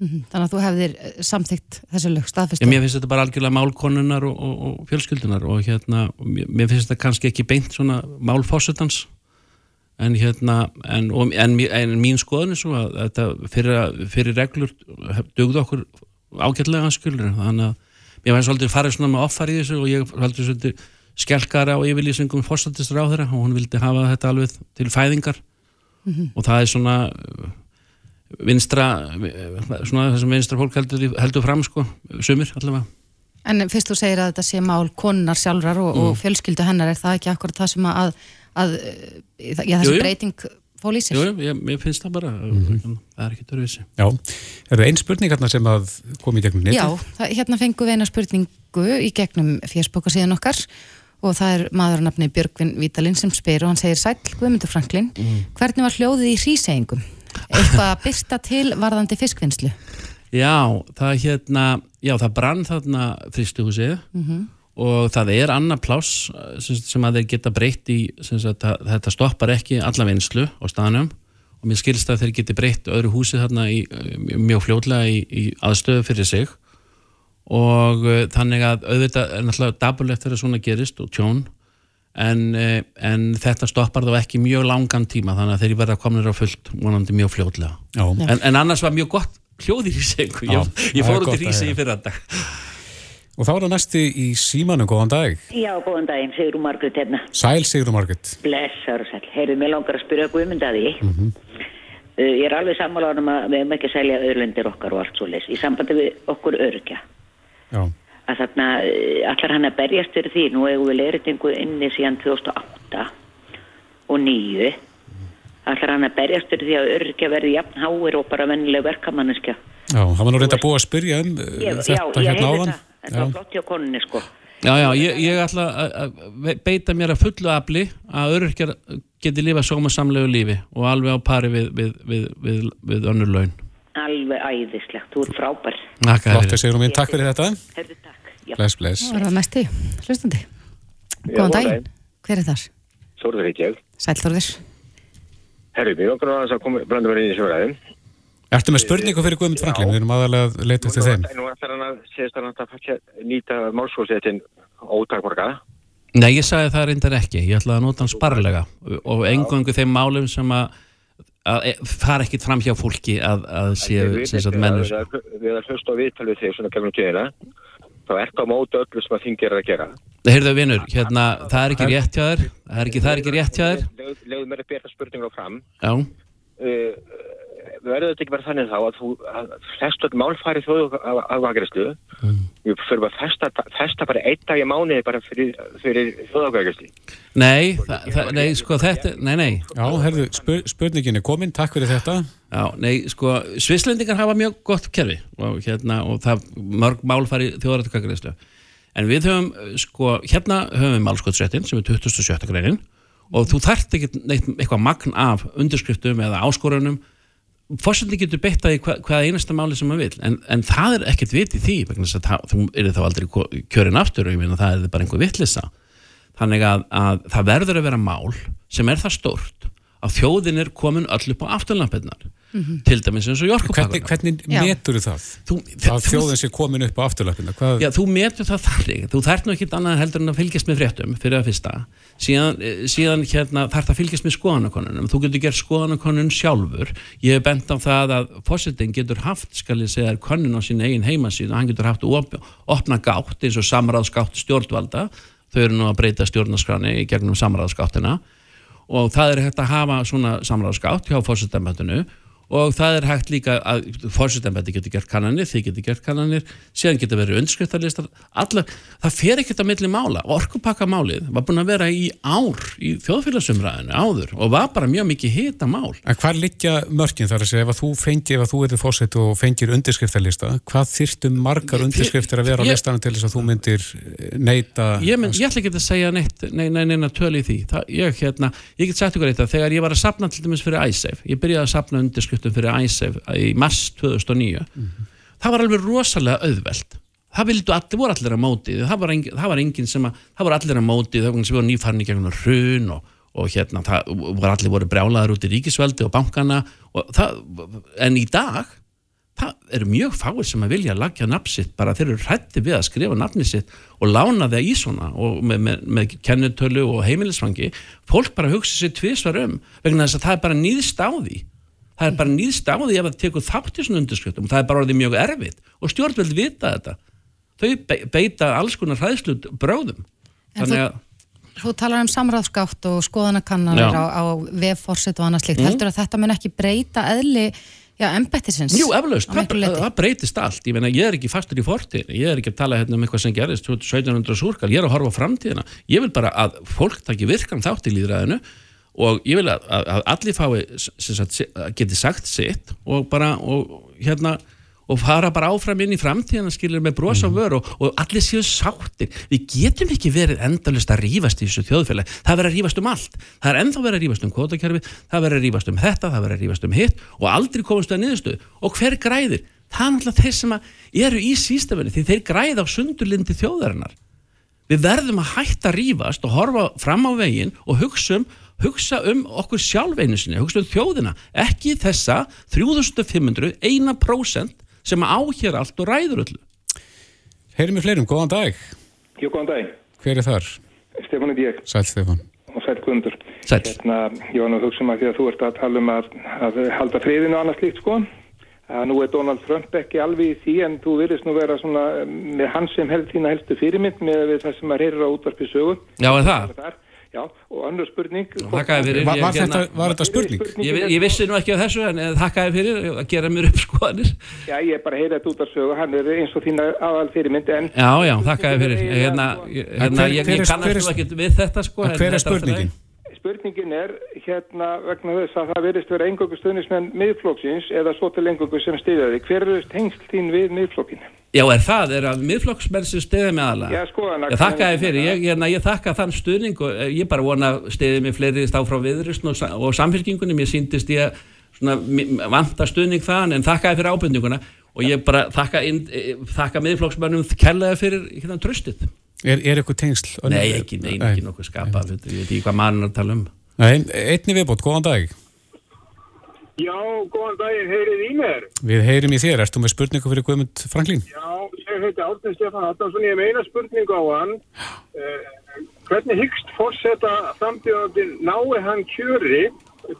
Mm -hmm. Þannig að þú hefðir eh, samþygt þessu lög staðfyrstu. Mér finnst þetta bara algjörlega málkonunnar og, og, og fjölskyldunar og hérna, mér finnst þetta kannski ekki beint svona málfósutans en hérna, en, en, en mín skoðun er svo að þetta fyrir, fyrir reglur dugðu okkur ágætlega skuldur, þannig að mér finnst svolítið farið svona með offar í þessu og ég svolítið svolítið skelkara á yfirlýsingum fórsættistur á þeirra og hún vildi hafa þetta alveg til fæðingar mm -hmm. og það er svona vinstra svona það sem vinstra fólk heldur, heldur fram sko, sumir allavega En fyrst þú segir að þetta sé mál konunar sjálfrar og, mm. og fjölskyldu hennar er það ekki akkurat það sem að, að já, þessi jú, breyting fól í sig? Jú, ég, ég finnst það bara mm -hmm. það er ekki törfisi Já, er það einn spurning hérna sem að kom í gegnum neti? Já, það, hérna fengum við eina spurningu í gegnum fjersboka síðan okkar og það er maðurnafni Björgvin Vítalinn sem spyr og hann segir Sæl Guðmundur Franklin, mm. hvernig var hljóðið í hrísegingum? Eitthvað að byrsta til varðandi fiskvinnslu? Já, það hérna já, það brann þarna fristuhúsið mm -hmm. og það er annað pláss sem, sem að þeir geta breytt í sagt, að, þetta stoppar ekki alla vinslu á staðnum og mér skilst að þeir geti breytt öðru húsið þarna í, mjög fljóðlega í, í aðstöðu fyrir sig. Og uh, þannig að auðvitað er náttúrulega dabulegt þegar svona gerist og tjón en, eh, en þetta stoppar þá ekki mjög langan tíma þannig að þeir verða kominir á fullt vonandi mjög fljóðlega en, en annars var mjög gott hljóðir í segu ég, ég fór út í Rísi í fyrrandag Og þá er það næsti í símanu, góðan dag. Já, góðan daginn, Sigrun Margrit hérna. Sæl Sigrun Margrit Blessar og sæl, heyrðu, mér langar að spyrja Guðmundaði mm -hmm. uh, Ég er alveg sammála um að við hefum ekki að selja öðrundir okkar og allt svo les í sambandi við okkur örkja Já að þarna eh, allar hann að berjast fyrir því? Nú hefur við leiritingu inni síðan 2008 og 9 allar hann að berjast fyrir því að örkja verði jafn háir og bara vennileg verkamanniska Já, það var nú reynda búið að spyrja um ég, eh, þetta já, hérna áðan. þetta var flott hjá konunni sko. Já, já, ég, ég ætla að beita mér að fullu afli að örkjar geti lífa sómasamlegu lífi og alveg á pari við, við, við, við, við önnur laun. Alveg æðislegt, þú ert frábær. Takk fyrir þetta. Herðu takk Bless, bless. Það var það mest í, hlustandi. Góðan daginn. Hver er þar? Þorður heit ég. Sæl Þorður. Herri, mér okkur var að koma brandum verið í sjóraðin. Ertu með spurningu fyrir Guðmund Franklin? Við erum aðalega að leita eftir þeim. Nú ætlar hann að segja að hann að nýta málsfólksetin ótakborgaða. Nei, ég sagði það reyndar ekki. Ég ætlaði að nota hann sparlega og engungu þeim málum sem að fara ekkit fram hjá fólki að, að séu mennur. Við erum hlust á viðtal við þig svona gegnum tíðina þá er það móti öllu sem að þingir að gera. Heyrðu vinnur, hérna, það er ekki rétt hjá þér. Það er ekki, það er ekki rétt hjá þér. Leðu mér að bera spurningar fram uh, verður þetta ekki verið þannig þá að þú, öll málfæri þjóðu afgangriðslu mm. við fyrir að festa, festa bara einn dag í mánuði bara fyrir, fyrir þjóðu afgangriðslu Nei, nei, sko þetta, nei, nei Já, herðu, spur, spurningin er komin, takk fyrir þetta Já, nei, sko, svislendingar hafa mjög gott kerfi og hérna, og það mörg málfæri þjóðu afgangriðslu en við höfum, sko, hérna höfum við málskottsréttin sem er 27. greinin og þú þarft ekki neitt, eitthvað magn af undirskriftum eða áskorunum fórsendin getur beitt að hva, hvaða einasta máli sem maður vil, en, en það er ekkert vitið því, vegna þess að þú eru þá aldrei kjörin aftur og ég meina það er bara einhver vittlisa þannig að, að það verður að vera mál sem er það stórt að þjóðin er komin öll upp á afturlampinnar mm -hmm. til dæmis eins og Jórkupakana Hvernig, hvernig metur það? Þú, að þjóðin sé komin upp á afturlampinnar? Hvað... Já, þú metur það þarri, þú þarf nú ekkit annað heldur en að fylgjast með fréttum fyrir að fyrsta. Síðan, eh, síðan hérna, þarf það að fylgjast með skoðanakonunum þú getur gert skoðanakonun sjálfur. Ég hef bent á það að fósitting getur haft, skal ég segja, konun á sín eigin heimasíð og hann getur haft op opna gátt eins og samráðsgátt stjórnvalda. Þau eru nú að breyta stjórnarskrani í gegnum samráðsgáttina. Og það er hægt að hafa svona samráðsgátt hjá fórsættamöndinu og það er hægt líka að fórsættamöndi getur gert kannanir, þið getur gert kannanir síðan getur verið undskriftarlistar allar, það fer ekkert að milli mála. Orkupakkamálið var búin að vera í ár í þjóðfélagsumræðinu áður og var bara mjög mikið hita mál En hvað liggja mörgin þar að segja ef að þú fengir, ef að þú erður fórsætt og fengir undskriftarlista, hvað þyrtum margar undirskriftir að vera á listanum til þess að þú myndir neyta Ég, mynd, ég ætla ekki að segja neitt, neina, neina töl í því. Það, ég, hérna, ég dæmis fyrir ISAF í mars 2009 mm -hmm. það var alveg rosalega auðveld það vildu allir, voru allir að móti það var, engin, það var engin sem að, það voru allir að móti það voru nýfarni gegnum hrun og, og hérna, það voru allir voru brjálaður út í ríkisveldi og bankana og það, en í dag það eru mjög fáir sem að vilja að lagja nafnsitt, bara þeir eru hrætti við að skrifa nafni sitt og lána það í svona og með, með, með kennutölu og heimilisfangi, fólk bara hugsa sér tvísvar um, vegna þess að það er bara nýðst á því það er bara nýðst á því ef það tekur þátt í svona undirskriftum það er bara orðið mjög erfitt og stjórnveld vita þetta þau beita alls konar hræðslut bráðum þannig að Þú talar um samráðskátt og skoðanakannanir á, á vefforsit og annað slikt. Mm. Heldur að þetta mun ekki breyta eðli já, embættisins? Jú, eflaust, það, það breytist allt. Ég, meina, ég er ekki fastur í fortin, ég er ekki að tala hérna um eitthvað sem gerist 1700 súrkall, ég er að horfa framtíðina. Ég vil bara að fólk takki virkan þátt í líðræðinu og ég vil að, að allir fái geti sagt sitt og bara og hérna og fara bara áfram inn í framtíðan skilur með brosa mm. vör og, og allir séu sáttir. Við getum ekki verið endalust að rýfast í þessu þjóðfélag, það verður að rýfast um allt. Það er ennþá verið að rýfast um kvotakerfi það verður að rýfast um þetta, það verður að rýfast um hitt og aldrei komast það niðurstöðu. Og hver græðir? Það er náttúrulega þeir sem eru í sístafenni því þeir græða á sundurlindi þjóðarinnar. Við verðum að hætta að rýfast og horfa fram á veginn og hugsa um hugsa um okkur sjálf einu sinni, hugsa um þjóðina, ekki þessa 3500, 1% sem á hér allt og ræður öllu. Heyrim við fleirum, góðan dag. Jú, góðan dag. Hver er þar? Stefán er ég. Sæl Stefán. Og sæl Guðmundur. Sæl. Hérna, ég var nú að hugsa um að því að þú ert að tala um að, að halda friðinu og annað slíkt sko. Að nú er Donald Trump ekki alveg í því en þú virðist nú vera svona með hans sem held þína helstu fyrirmynd með það sem að heyrir á útvarpi sögu. Já, er það? það Já, og annar spurning. Þakkaði fyrir Var, var, hérna, þetta, var þetta spurning? Ég, ég vissi nú ekki á þessu en þakkaði fyrir að gera mér upp skoðanir. Já, ég er bara að heyra þetta út af sögu. Hann er eins og þína aðal fyrirmyndi en Já, já, þakkaði fyrir. Hérna, hérna, Ég, ég kannast þú ekki við þetta sko Hver er spurningin? Spurningin er hérna vegna þess að það verist vera engöngu stuðnismenn miðflokksins eða svo til engöngu sem stiðaði Hver eru tengsl þín við miðflokkinu? Já, er það, er að miðflokksmenn sem stiði með alla? Já, sko Ég þakka þið fyrir, ég, ég, ég þakka þann stuðning og ég bara vona stiði með fleiri stáð frá viðrustn og, og samfélkingunum ég síndist ég svona vanta stuðning þann en þakka þið fyrir ábyrninguna og ég bara þakka, inn, þakka miðflokksmennum kellega fyrir hérna tröstið Er, er eitthvað tengsl? Nei, ekki, nei, ekki nokkuð skapa, ég veit ekki hvað mann er að tala um Nei, einni viðbót, góðan dag Já, góðan daginn, heyrið í mér. Við heyrim í þér, erstu með spurningu fyrir Guðmund Franklín? Já, ég heiti Áttin Stefán Adamsson, ég hef eina spurningu á hann. Eh, hvernig hyggst fórsetta framtíðandinn nái hann kjöri,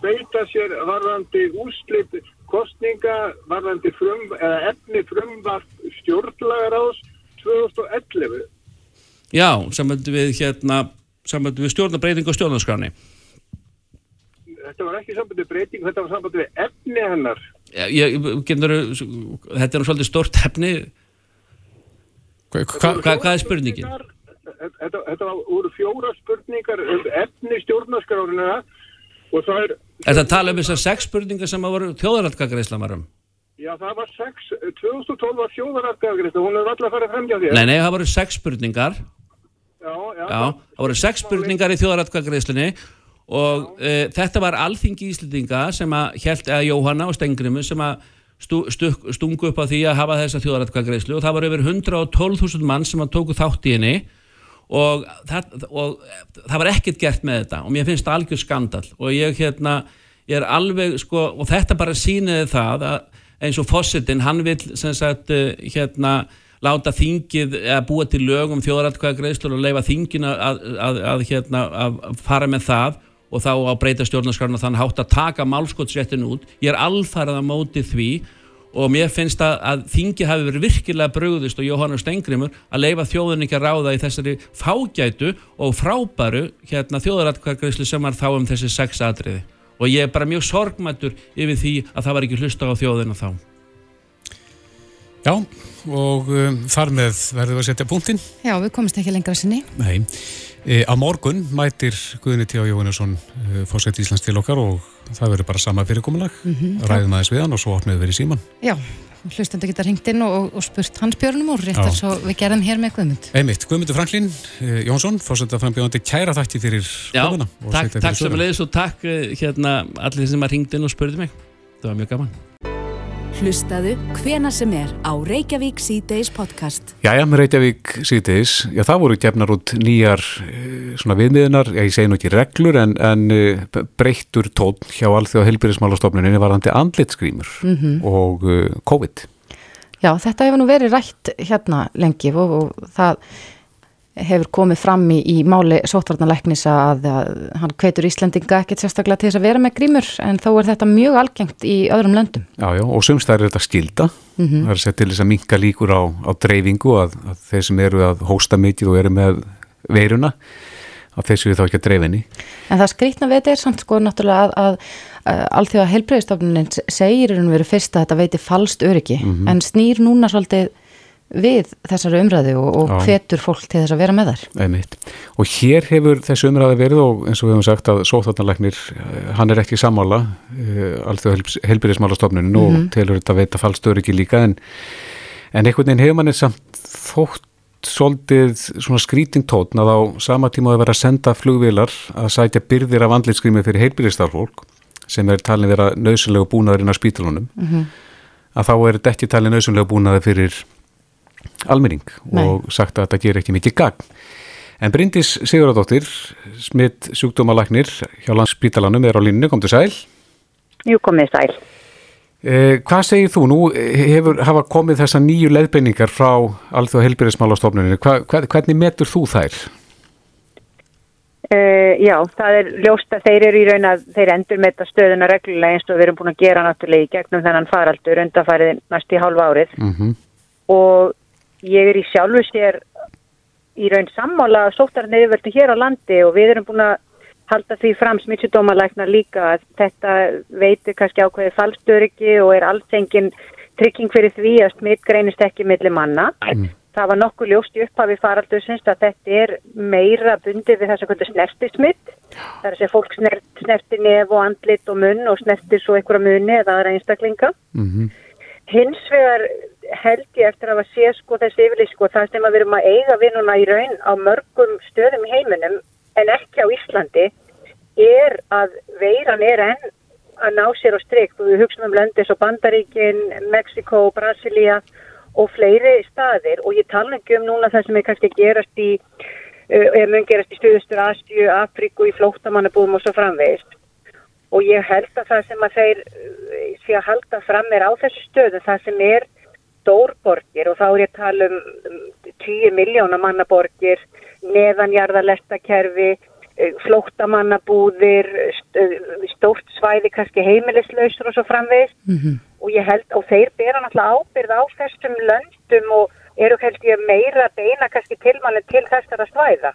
beita sér varðandi úslitt kostninga, varðandi frum, eða efni frumvart stjórnlagaráðs 2011? Já, samöndu við hérna, samöndu við stjórnabreitingu og stjórnarskráni þetta var ekki sambandið breyting, þetta var sambandið efni hennar. ég, getur, þetta er um svolítið stórt hefni Hva, hva, hva, hvað er spurningin? Þetta, þetta voru fjóra spurningar um efni stjórnarskráðuna og það er Er það að tala um þessar sex spurningar sem að voru þjóðaratkakreisla varum? Já, það var sex, 2012 var þjóðaratkakreisla, hún er alltaf að fara fremja þér Nei, nei, það voru sex spurningar Já, já, já það voru sex spurningar í þjóðaratkakreislinni og uh, þetta var alþingi íslendinga sem að held, eða Jóhanna og Stengrimu sem að stu, stu, stungu upp á því að hafa þessa þjóðaratkakreislu og það var yfir 112.000 mann sem að tóku þátt í henni og það, og það var ekkert gert með þetta og mér finnst það algjör skandal og ég hérna, ég er alveg sko, og þetta bara síniði það að eins og Fossetin, hann vil sem sagt uh, hérna láta þingið að búa til lög um þjóðaratkvæðagreðslur og leifa þingina að, að, að, hérna, að fara með það og þá á breyta stjórnarskarna þannig hátt að taka málskottsréttin út. Ég er alfarað að móti því og mér finnst að, að þingi hafi verið virkilega bröðist og Jóhannes Stengrimur að leifa þjóðun ekki að ráða í þessari fágætu og frábæru hérna, þjóðaratkvæðagreðslu sem var þá um þessi sex atriði. Og ég er bara mjög sorgmættur yfir því að það var ekki hlusta á þjóðina þá Já, og um, þar með verðum við að setja punktinn. Já, við komumst ekki lengra sinni. Nei, e, á morgun mætir Guðni T. Jóhannesson e, fórsett Íslands til okkar og það verður bara sama fyrirkomulag, mm -hmm. ræðum aðeins við hann og svo opnið við í síman. Já, hlustendu geta ringt inn og, og spurt hans björnum og réttar svo við gerðum hér með Guðmund. Einmitt, Guðmundur Franklín e, Jónsson, fórsett að frambjóðandi kæra þætti fyrir komuna. Já, takk, takk sem að leiðis og takk e, hérna allir sem að ringt inn og spurði mig. Það var mjög gaman. Hlustaðu hvena sem er á Reykjavík C-Days podcast. Jæja, með Reykjavík C-Days, já það voru gefnar út nýjar svona viðmiðunar, ég segi nú ekki reglur en, en breyttur tón hjá Alþjóða helbyrðismálastofnuninni varðandi andlitsgrímur mm -hmm. og uh, COVID. Já, þetta hefur nú verið rætt hérna lengi og, og það hefur komið fram í, í máli sótvarnalæknis að, að hann hvetur Íslandinga ekkert sérstaklega til þess að vera með grímur en þó er þetta mjög algengt í öðrum löndum. Já, já, og sumst er þetta skilda mm -hmm. það er sett til þess að minka líkur á, á dreifingu að, að þeir sem eru að hósta mikið og eru með veiruna að þessu við þá ekki að dreifinni. En það skrítna við þetta er samt sko náttúrulega að, að, að allþjóða helbreyðstofnunin segir um verið fyrst að þetta veiti falskt öryggi mm -hmm. en snýr núna svolítið við þessari umræðu og, hvetur fólk til þess að vera með þar. Einmitt. Og hér hefur þessu umræðu verið og eins og við hefum sagt að sóþarnarleiknir, eh, hann er ekki sammála uh, alltaf helbyrðismálastofnunum mm -hmm. og mhm. telur þetta að veita fallstöður ekki líka en, en einhvern veginn hefur manni samt þótt svolítið svona skrítingtótn að á sama tíma að vera að senda flugvilar að sætja byrðir af andlitskrými fyrir heilbyrðistarfólk sem er talin vera nöðsynlega búnaðurinn á spítalunum mm -hmm. að þá er þetta ekki talin nöðsynlega búnaði fyrir almenning Nei. og sagt að þetta ger ekki mikið gagn. En Bryndis Sigurðardóttir, smitt sjúkdómalagnir hjá landsbítalanum er á línu, kom til sæl. Jú, komið sæl. Eh, hvað segir þú? Nú hefur hafa komið þessa nýju leðbeiningar frá Alþjóða helbyrðismálastofnuninu. Hvernig metur þú þær? Uh, já, það er ljóst að þeir eru í raun að þeir endur með þetta stöðuna reglulega eins og við erum búin að gera náttúrulega í gegnum þennan faraldur undanfærið næst í hálfa árið mm -hmm. og ég er í sjálfu sér í raun sammála sóttarinn yfirvöldu hér á landi og við erum búin að halda því fram smittsudómalækna líka að þetta veitir kannski ákveði fallstöryggi og er alls engin trygging fyrir því að smitt greinist ekki millir manna. Mm. Það var nokkuð ljóst í upphafi faraldusins að þetta er meira bundið við þess að kvöldu snerti smitt. Það er að segja fólk snert, snerti nef og andlit og munn og snerti svo einhverja munni eða aðra einstaklinga. Mm -hmm. Hins vegar held ég eftir að sé sko þessi yfirlýs sko það sem að við erum að eiga vinnuna í raun á mörgum stöðum í heiminum en ekki á Íslandi er að veiran er enn að ná sér á strykt og við hugsaum um löndi eins og Bandaríkin, Mexiko, Brasilia og fleiri staðir. Og ég tala ekki um núna það sem er kannski gerast í, uh, er mun gerast í Stöðustur, Asju, Afríku, í flóttamannabúðum og svo framvegist og ég held að það sem að þeir sé að halda fram er á þessu stöðu það sem er stórborgir og þá er ég að tala um 10 miljóna mannaborgir, neðanjarðarlestakerfi, eh, flóttamannabúðir, eh, stórt svæði, kannski heimilislausur og svo framvegist mm -hmm. og ég held, og þeir bera náttúrulega ábyrð á þessum löndum og eru held ég meira beina kannski tilmannir til þessara svæða.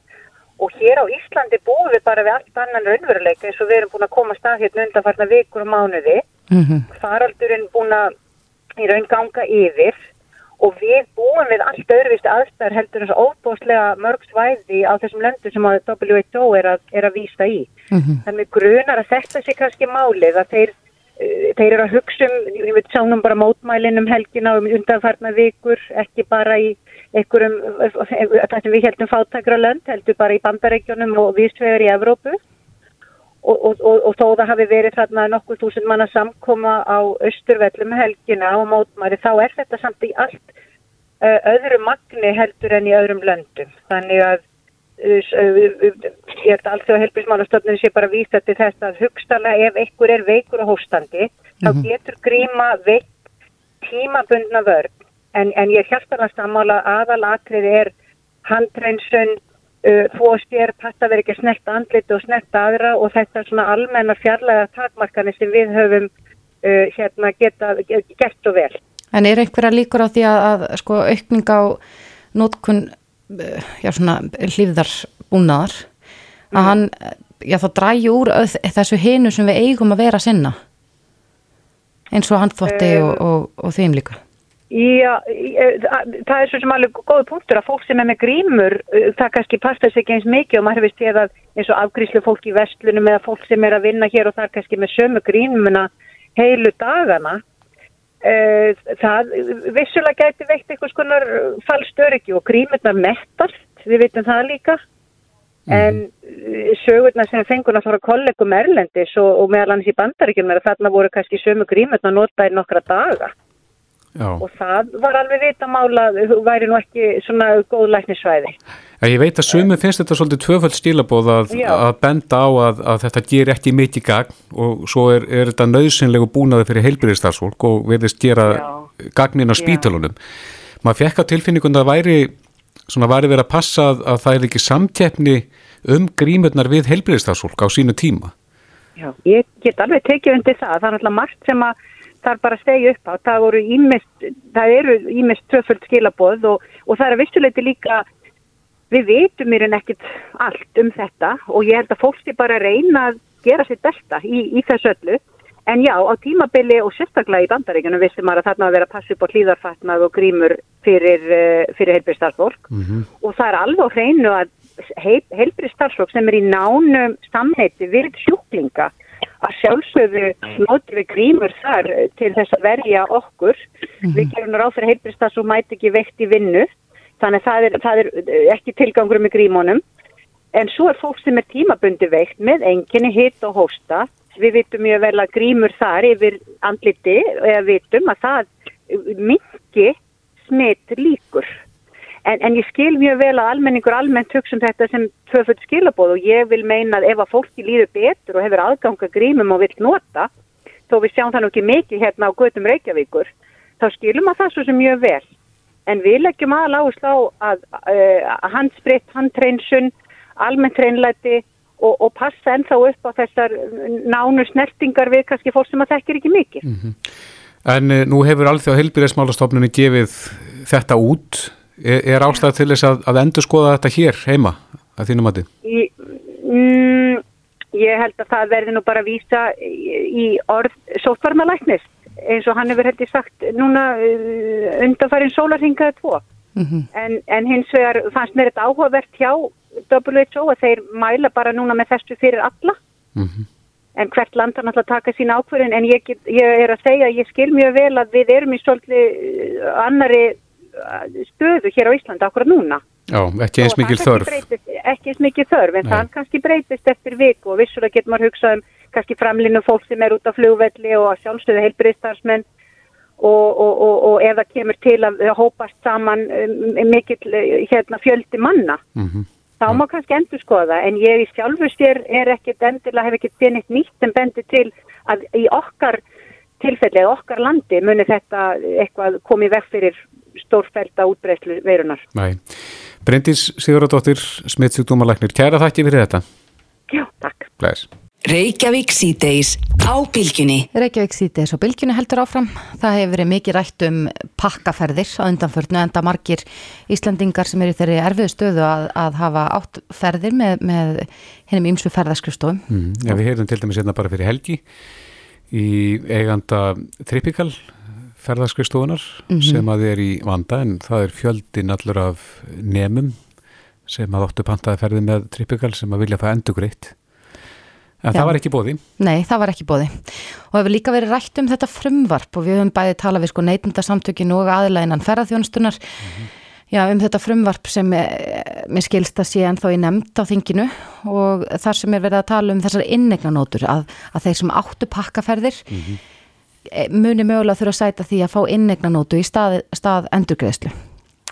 Og hér á Íslandi búum við bara við allt annan raunveruleika eins og við erum búin að koma stað hérna undanfarnar vikur og mánuði mm -hmm. faraldurinn búin að í raun ganga yfir og við búum við allt öðruvist aðstæðar heldur eins og óbúslega mörg svæði á þessum löndu sem að WHO er að, er að vísa í. Mm -hmm. Þannig grunar að þetta sé kannski málið að þeir, uh, þeir eru að hugsa um, ég veit sánum bara mótmælin um helgina um undanfarnar vikur, ekki bara í einhverjum, það sem við heldum fátakra lönd, heldur bara í bandaregjónum og viðsvegar í Evrópu. Og, og, og, og þó það hafi verið þarna nokkuð þúsund manna samkoma á austurvellum helgina og mótmæri þá er þetta samt í allt uh, öðru magni heldur en í öðrum löndum. Þannig að uh, ég held að allt því að helbísmálastofnun sé bara vísa til þess að hugstala ef einhver er veikur og hóstandi þá mhm. getur gríma veik tímabundna vörn en, en ég held að það sammála aðalatrið er handreinsun Og styr passa verið ekki að snerta andlit og snerta aðra og þetta er svona almenna fjarlæga takmarkanir sem við höfum uh, hérna geta gert og vel. En er einhverja líkur á því að, að sko aukning á nótkun já svona hlýðarbúnaðar að mm. hann, já þá drægi úr þessu hinu sem við eigum að vera sinna eins og handþvotti um, og, og, og þeim líka? Já, það er svo sem alveg góð punktur að fólk sem er með grímur það kannski passa sig ekki eins mikið og maður hefur séð að eins og afgríslu fólk í vestlunum eða fólk sem er að vinna hér og það er kannski með sömu grímuna heilu dagana það vissulega gæti veikt eitthvað skonar fallstöryggi og grímurnar mettast, við veitum það líka. En sögurna sem fengur náttúrulega kollegum erlendis og, og meðal annars í bandaríkjum er að þarna voru kannski sömu grímurnar notaði nokkra daga Já. og það var alveg vitamála væri nú ekki svona góð læknisvæði Ég veit að sumum finnst þetta svolítið tvöfald stílabóð að, að benda á að, að þetta ger ekki mikið gagn og svo er, er þetta nöðsynlegu búnaði fyrir heilbyrðistarsfólk og verðist gera Já. gagnin á spítalunum maður fekk á tilfinningund að væri svona væri verið að passa að, að það er ekki samtjefni um grímurnar við heilbyrðistarsfólk á sínu tíma. Já, ég get alveg tekið undir það, það er alltaf margt sem að þarf bara að stegja upp á. Það, ímest, það eru ímest tvöföld skilaboð og, og það er að vissuleiti líka, við veitum mér en ekkit allt um þetta og ég held að fólk sé bara að reyna að gera sér besta í, í þessu öllu. En já, á tímabili og sérstaklega í bandaríkunum vissum maður að þarna að vera að passa upp á hlýðarfatnað og grímur fyrir, eh, fyrir heilbríðstarfsfólk mm -hmm. og það er alveg hreinu að heil, heilbríðstarfsfólk sem er í nánum samheiti við sjúklinga að sjálfsögðu notur við grímur þar til þess að verja okkur. Mm -hmm. Við gerum ráð fyrir heilbrist að svo mæti ekki vekt í vinnu, þannig að það er, það er ekki tilgangur með grímónum. En svo er fólk sem er tímabundi veikt með enginni hitt og hósta. Við vitum mjög vel að grímur þar yfir andliti, eða vitum að það mingi smitt líkur. En, en ég skil mjög vel að almenningur almennt hugsa um þetta sem tvöfull skilabóð og ég vil meina að ef að fólki líður betur og hefur aðganga grímum og vil nota, þó við sjáum það nú ekki mikið hérna á götum Reykjavíkur, þá skilum að það svo sem mjög vel. En við leggjum áherslu á að, að, að handspritt, handtreinsun, almennt treinlæti og, og passa ennþá upp á þessar nánu snertingar við kannski fólk sem að þekkir ekki mikið. Mm -hmm. En eh, nú hefur alþjóð heilbyrðismálastofnunni gefið þetta út Er, er ástæð til þess að, að endur skoða þetta hér heima að þínum mati? Mm, ég held að það verði nú bara að vísa í, orð sótvarnalæknis eins og hann hefur heldur sagt núna uh, undanfærin sólarhingaði tvo mm -hmm. en, en hins vegar fannst mér þetta áhugavert hjá WHO að þeir mæla bara núna með þessu fyrir alla mm -hmm. en hvert land hann alltaf taka sín ákverðin en ég, get, ég er að segja ég skil mjög vel að við erum í svolítið uh, annari stöðu hér á Íslanda okkur núna. Já, ekki eins mikil þörf. Breytist, ekki eins mikil þörf, en Nei. það kannski breytist eftir viku og vissulega getur maður hugsað um kannski framlinu fólk sem er út á flugvelli og sjálfstöðu heilbriðstarsmenn og, og, og, og ef það kemur til að hópast saman um, mikill hérna, fjöldi manna. Mm -hmm. Þá má kannski endur skoða, en ég í sjálfustér er ekkert endilega, hef ekkert neitt nýtt sem bendir til að í okkar tilfelli, eða okkar landi muni þetta eitthvað komið vekk fyrir stórfælda útbreyslu veirunar. Nei. Bryndís Sigurðardóttir, smittsjúkdómalæknir, kæra þakki fyrir þetta. Já, takk. Blæs. Reykjavík síðdeis á bylginni. Reykjavík síðdeis á bylginni heldur áfram. Það hefur verið mikið rætt um pakkaferðir á undanförnu enda margir Íslandingar sem eru þeirri erfiðu stöðu að, að hafa áttferðir með, með hennum ymsu ferðaskristofum. Mm, ja, við heyrðum til dæmis hérna bara fyrir helgi í eiganda Tripical ferðarskristofunar mm -hmm. sem að er í vanda en það er fjöldin allur af nemum sem að óttu pantaði ferði með Tripical sem að vilja það endur greitt En Já. það var ekki bóði? Nei, það var ekki bóði og hefur líka verið rætt um þetta frumvarp og við höfum bæði talað við sko neitundasamtökinu og aðlæginan ferðarþjónustunar mm -hmm. Já, um þetta frumvarp sem eh, mér skilst að sé ennþá í nefnd á þinginu og þar sem er verið að tala um þessar innegnanótur að, að þeir sem áttu pakkaferðir mm -hmm. Muni mögulega þurfa að sæta því að fá innegnanótu í stað, stað endurgreðslu.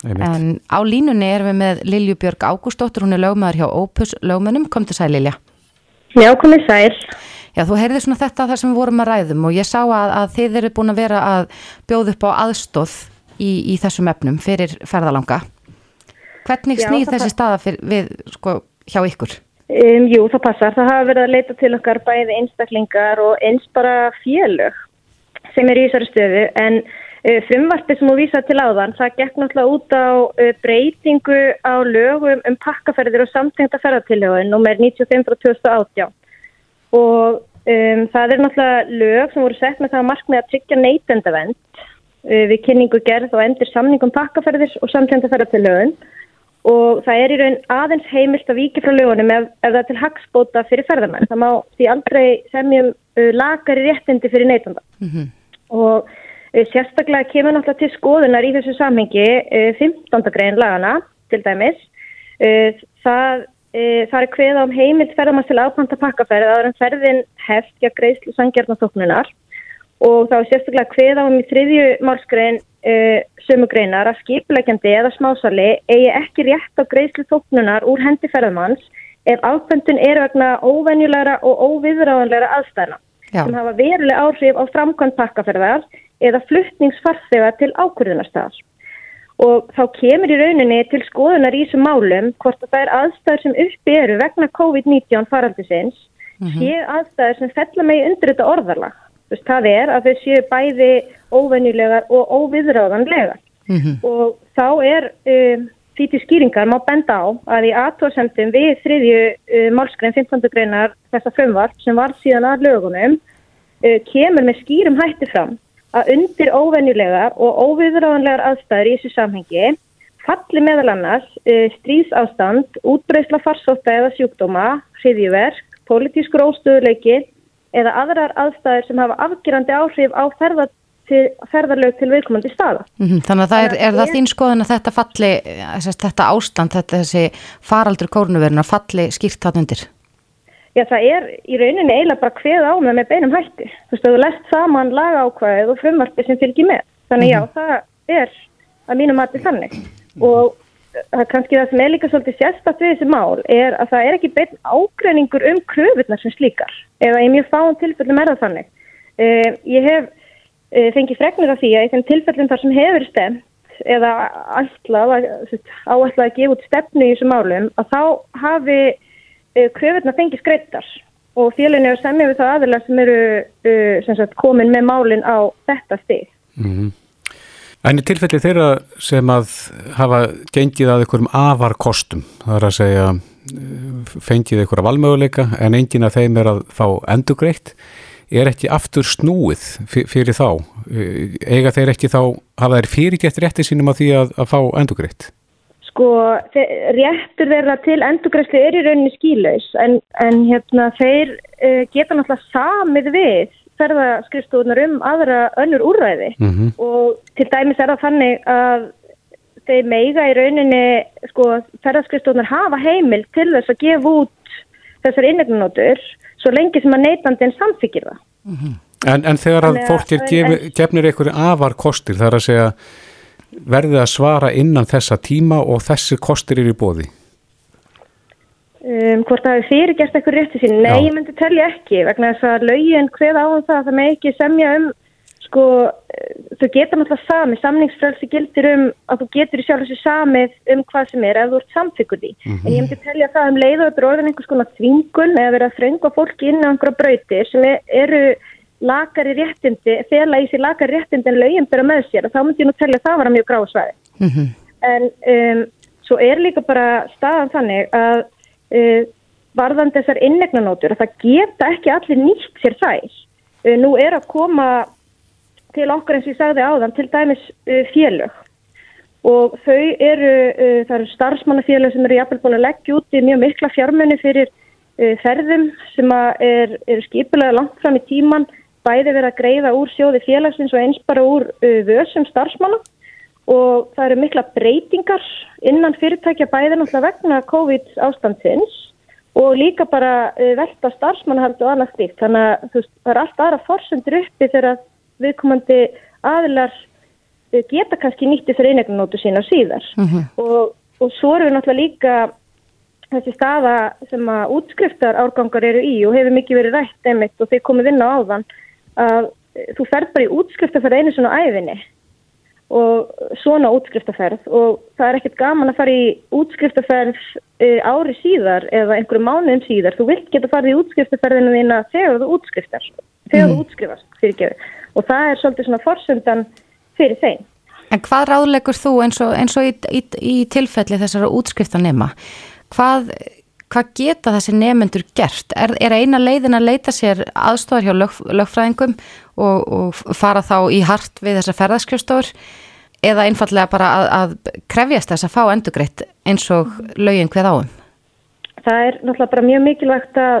En á línunni erum við með Lilju Björg Ágústóttur, hún er lögmaður hjá Opus lögmannum, kom til sæl Lilja. Já, komið sæl. Já, þú heyrði svona þetta þar sem við vorum að ræðum og ég sá að, að þið eru búin að vera að bjóða upp á aðstóð í, í þessum efnum fyrir ferðalanga. Hvernig snýð þessi staða fyrir, við sko, hjá ykkur? Um, jú, það passar. Það hafa verið að leita til okkar bæði einstaklingar og eins bara félög sem er í þessari stöðu en uh, frumvarpið sem þú vísaði til áðan, það gekk náttúrulega út á uh, breytingu á lögum um pakkaferðir og samtengta ferðartilhjóðin, nummer 95 frá 2018 og um, það er náttúrulega lög sem voru sett með það markmið að tryggja neytendavend uh, við kynningu gerð og endur samningum pakkaferðir og samtengta ferðartilhjóðin og það er í raun aðeins heimilt að viki frá lögunum ef, ef það er til hagsbóta fyrir ferðarmenn. Það má því aldrei semjum uh, lagari réttindi fyrir neytanda mm -hmm. Og uh, sérstaklega kemur náttúrulega til skoðunar í þessu samhengi uh, 15. grein lagana til dæmis. Uh, það, það er hveð á heimilt ferðarmann til ápanta pakkaferð að það er um ferðin heft gegn greiðslu sangjarnaþóknunar og þá er sérstaklega hveð á um í þriðju málskrein sömugreinar að skipulegjandi eða smásali eigi ekki rétt á greiðslu þóknunar úr hendi ferðamanns ef áfendun er vegna óvenjulegra og óviðráðanlegra aðstæðna Já. sem hafa veruleg áhrif á framkvæmt pakkaferðar eða fluttningsfarþegar til ákvörðunarstaðar. Og þá kemur í rauninni til skoðunar í þessum málum hvort að það er aðstæður sem uppi eru vegna COVID-19 faraldisins mm -hmm. séu aðstæður sem fellur megi undir þetta orðarlag. Veist, það er að þau séu bæði óvenjulegar og óviðráðanlegar mm -hmm. og þá er um, því til skýringar má benda á að í aðtórsendum við þriðju uh, málskrein 15. greinar þessa frumvart sem var síðan að lögunum uh, kemur með skýrum hætti fram að undir óvenjulegar og óviðráðanlegar aðstæður í þessu samhengi falli meðal annars uh, stríðsástand, útbreysla farsóta eða sjúkdóma, hriðjverk, politískur óstöðuleiki eða aðrar aðstæðir sem hafa afgerandi áhrif á ferðar til, ferðarlög til viðkomandi staða. Mm -hmm, þannig að það er, er það þín skoðun að þetta falli, þetta ástand, þetta þessi faraldur kórnuveruna falli skýrt það undir? Já, það er í rauninni eiginlega bara hveð á með með beinum hætti. Þú veist, þú lest saman laga ákvæðið og frumvarpi sem fylgir með. Þannig mm -hmm. já, það er að mínum mati þannig. Og það kannski það sem er líka svolítið sérstatt við þessi mál er að það er ekki beinn ágreiningur um kröfunar sem slíkar eða í mjög fáum tilfellum er það þannig. Uh, ég hef uh, fengið fregnir af því að í þeim tilfellum þar sem hefur stemt eða áallega að gefa út stefnu í þessu málum að þá hafi uh, kröfunar fengið skreittar og félaginu er semja við það aðeins sem eru sem sagt, komin með málinn á þetta stig. Mm -hmm. Í tilfelli þeirra sem að hafa gengið að einhverjum afarkostum, það er að segja fengið einhverja valmöguleika en enginn af þeim er að fá endugreitt, er ekki aftur snúið fyrir þá? Ega þeir ekki þá, hafa þeir fyrirgett rétti sínum að því að, að fá endugreitt? Sko, réttur þeirra til endugreitli er í rauninni skílaus en, en hérna, þeir uh, geta náttúrulega samið við ferðaskristofunar um aðra önnur úrræði mm -hmm. og til dæmis er það þannig að þeir meiga í rauninni sko ferðaskristofunar hafa heimil til þess að gefa út þessar inneignunótur svo lengi sem að neytandin samþykir það. Mm -hmm. en, en þegar að fólkir gefnir einhverju afar kostir þar að segja verði að svara innan þessa tíma og þessi kostir eru í bóði? Um, hvort það hefur fyrirgerst eitthvað rétti sín nei, Já. ég myndi tellja ekki vegna þess að laugin hveð á um það að það með ekki semja um sko, eh, þau geta náttúrulega sami samningsfrælsi gildir um að þú getur í sjálf þessu samið um hvað sem er ef þú ert samþykkuð í mm -hmm. en ég myndi tellja það um leið og þetta er orðin einhvers konar þvingun eða verið að þrönga fólki inn á einhverja brautir sem eru lakari réttindi, fela í sig lakari réttindi en laugin byrja með sér og þá myndi ég nú tellja það að vera mjög gráðsvæði mm -hmm. en um, svo er líka bara staðan þannig að uh, varðan þessar innegnanótur að það geta ekki allir nýtt sér þær uh, nú er að koma til okkar eins og ég sagði áðan til dæmis uh, félög og þau eru, uh, það eru starfsmannafélög sem eru jafnvel búin að leggja út í mjög mikla fjármenni fyrir uh, ferðum sem er, er skipulega langt fram í tíman bæði verið að greiða úr sjóði félagsins og eins bara úr uh, vössum starfsmanna og það eru mikla breytingar innan fyrirtækja bæði náttúrulega vegna COVID ástandsins og líka bara uh, velta starfsmannahald og annað stíkt. Þannig að veist, það er allt aðra forsendur uppi þegar viðkomandi aðilar uh, geta kannski nýtti fyrir einegnanótu sína síðar. Mm -hmm. og, og svo eru við náttúrulega líka þessi staða sem að útskriftar árgangar eru í og hefur mikið verið rætt einmitt og þeir komið inn á áðan að þú fer bara í útskriftar fyrir einu svona æfinni og svona útskriftaferð og það er ekkert gaman að fara í útskriftaferð uh, ári síðar eða einhverju mánuðum síðar. Þú vilt geta farið í útskriftaferðinu þína þegar þú útskriftar, þegar mm. þú útskrifast fyrirgeðu og það er svolítið svona forsöndan fyrir þeim. En hvað ráðlegur þú eins og, eins og í, í, í tilfelli þessara útskriftanema? Hvað, hvað geta þessi nefnendur gert? Er, er eina leiðin að leita sér aðstofar hjá lög, lögfræðingum og, og fara þá í hart við þessar ferðarskjöfstofur eða einfallega bara að, að krefjast þess að fá endugreitt eins og lögin hveð áum? Það er náttúrulega bara mjög mikilvægt að,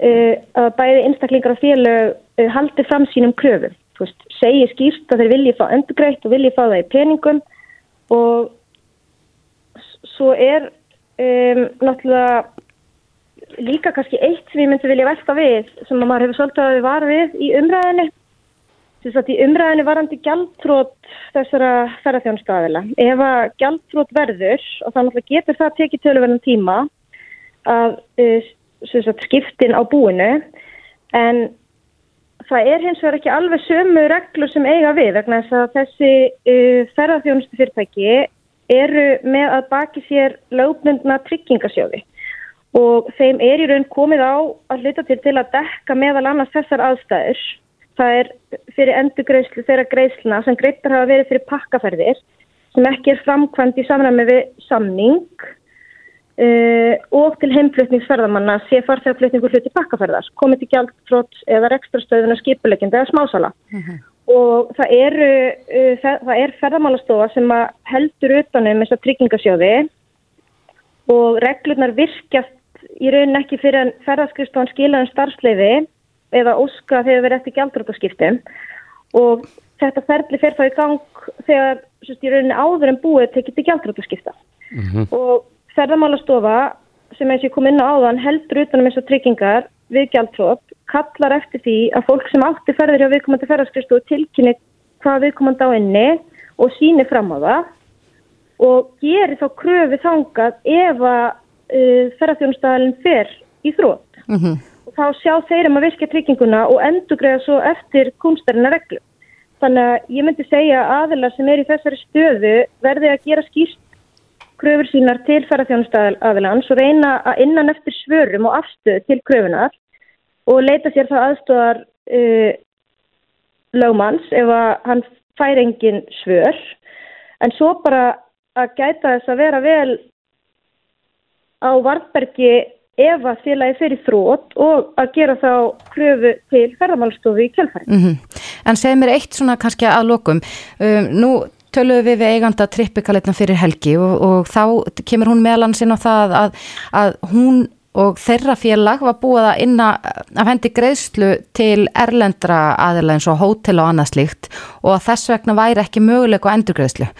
uh, að bæði einstaklingar og félög uh, haldi fram sínum kröfum. Veist, segi skýrst að þeir vilji fá endugreitt og vilji fá það í peningum og svo er um, náttúrulega líka kannski eitt sem ég myndi vilja velta við sem maður hefur svolítið að við var við í umræðinni Þess að í umræðinu varandi gjaldtrót þessara ferðarþjónustafila. Ef að gjaldtrót verður og þannig að getur það tekið töluverðan tíma að uh, sagt, skiptin á búinu en það er hins vegar ekki alveg sömu reglur sem eiga við vegna þess að þessi uh, ferðarþjónustu fyrirtæki eru með að baki sér lögbundna tryggingasjóði. Og þeim er í raun komið á að hluta til til að dekka meðal annars þessar aðstæður. Það er fyrir endugreyslu þeirra greisluna sem greittar hafa verið fyrir pakkaferðir sem ekki er framkvæmt í samræmi við samning og til heimflutningsferðamanna sé farþegaflutningur hluti pakkaferðar, komið til gjaldfrótt eða ekstrastöðun og skipulegjandi eða smásala. Uh -huh. Og það, eru, uh, það, það er ferðamálastofa sem heldur utanum þess að tryggingasjóði og reglurnar virkjast í raunin ekki fyrir að ferðarskriðstofan skilaðum starfsleiði eða óska þegar við erum eftir gjaldrótaskiptum og þetta ferli fer þá í gang þegar sérst, í rauninni áður en búið tekið til gjaldrótaskipta mm -hmm. og ferðamálastofa sem eins og ég kom inn á áðan heldur utanum eins og tryggingar við gjaldrót kallar eftir því að fólk sem átti ferðir hjá viðkomandi ferðarskristu tilkynni hvað viðkomandi á inni og síni fram á það og gerir þá kröfi þangað ef að uh, ferðarþjónustæðalinn fer í þrótt. Mm -hmm þá sjá þeir um að virka trygginguna og endugræða svo eftir kumstarina reglu. Þannig að ég myndi segja aðilar sem er í þessari stöðu verði að gera skýrst kröfur sínar til ferðarþjónustæðalans og reyna að innan eftir svörum og afstöðu til kröfunar og leita sér það aðstofar uh, lögmanns ef að hann fær engin svör en svo bara að gæta þess að vera vel á vartbergi ef að félagi fyrir þrótt og að gera þá kröfu til ferðarmálstofu í kjálfæri. Mm -hmm. En segð mér eitt svona kannski að lokum. Um, nú töluðum við við eiganda trippikalitna fyrir helgi og, og þá kemur hún meðalansinn á það að, að hún og þeirra félag var búið að inna af hendi greiðslu til erlendra aðeila eins og hótel og annað slíkt og að þess vegna væri ekki möguleik og endurgreiðslu.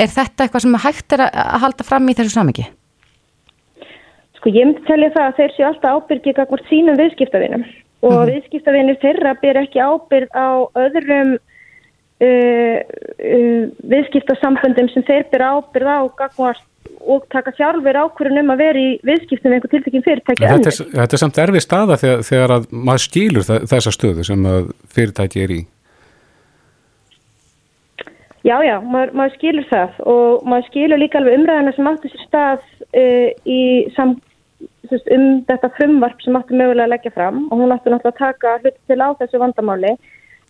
Er þetta eitthvað sem hægt er að halda fram í þessu samengi? Sko ég myndi telja það að þeir séu alltaf ábyrgið kakvort sínum viðskiptavinum og mm -hmm. viðskiptavinir þeirra ber ekki ábyrg á öðrum uh, uh, viðskiptasamböndum sem þeir ber ábyrg á kakvort og taka sjálfur ákvörðun um að vera í viðskiptum með einhver tiltekinn fyrirtæki. Þetta er, þetta er samt erfið staða þegar, þegar að maður skýlur þessa stöðu sem fyrirtæki er í. Já, já, maður, maður skilur það og maður skilur líka alveg umræðina sem áttu sér stað uh, í sam, um þetta frumvarp sem áttu mögulega að leggja fram og hún áttu náttúrulega að taka hlut til á þessu vandamáli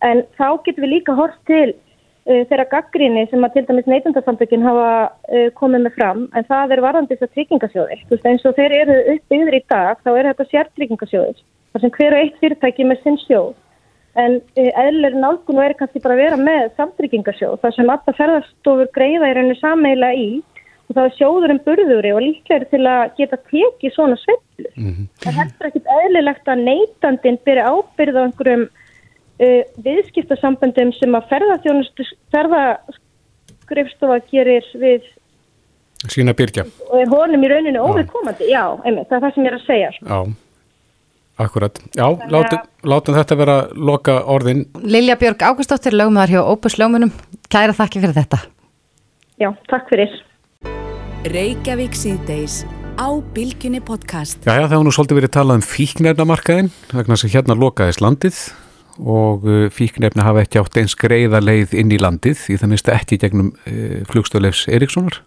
en þá getur við líka hort til uh, þeirra gaggríni sem að til dæmis neitundarsamtökinn hafa uh, komið með fram. En það er varðandi þess að tryggingasjóði þú veist eins og þeir eru uppbyggður í dag þá er þetta sértryggingasjóðis þar sem hver og eitt fyrirtæki með sinn sjóð. En uh, eðlilegur nálgun væri kannski bara að vera með samtryggingarsjóð þar sem alltaf ferðarstofur greiða í rauninu sameila í. Og það er sjóðurinn burðuri og líklegri til að geta tekið svona sveiflur. Mm -hmm. Það heldur ekkit eðlilegt að neytandin byrja ábyrð á einhverjum uh, viðskiptasamböndum sem að ferðaskrifstofa gerir við sína byrja og er honum í rauninu óviðkomandi. Já, einmitt, það er það sem ég er að segja sko. Já, akkurat. Já, látum, látum þetta vera loka orðin. Lilja Björg Ágústóttir lögumæðar hjá Opus lögumunum Kæra þakki fyrir þetta. Já, takk fyrir. Reykjavík síðdeis á Bilginni podcast. Já, já, það var nú svolítið verið talað um fíknefnamarkaðin vegna sem hérna lokaðist landið og uh, fíknefni hafa ekki átt eins greiða leið inn í landið í það minnst ekki gegnum uh, flugstöðleifs Erikssonar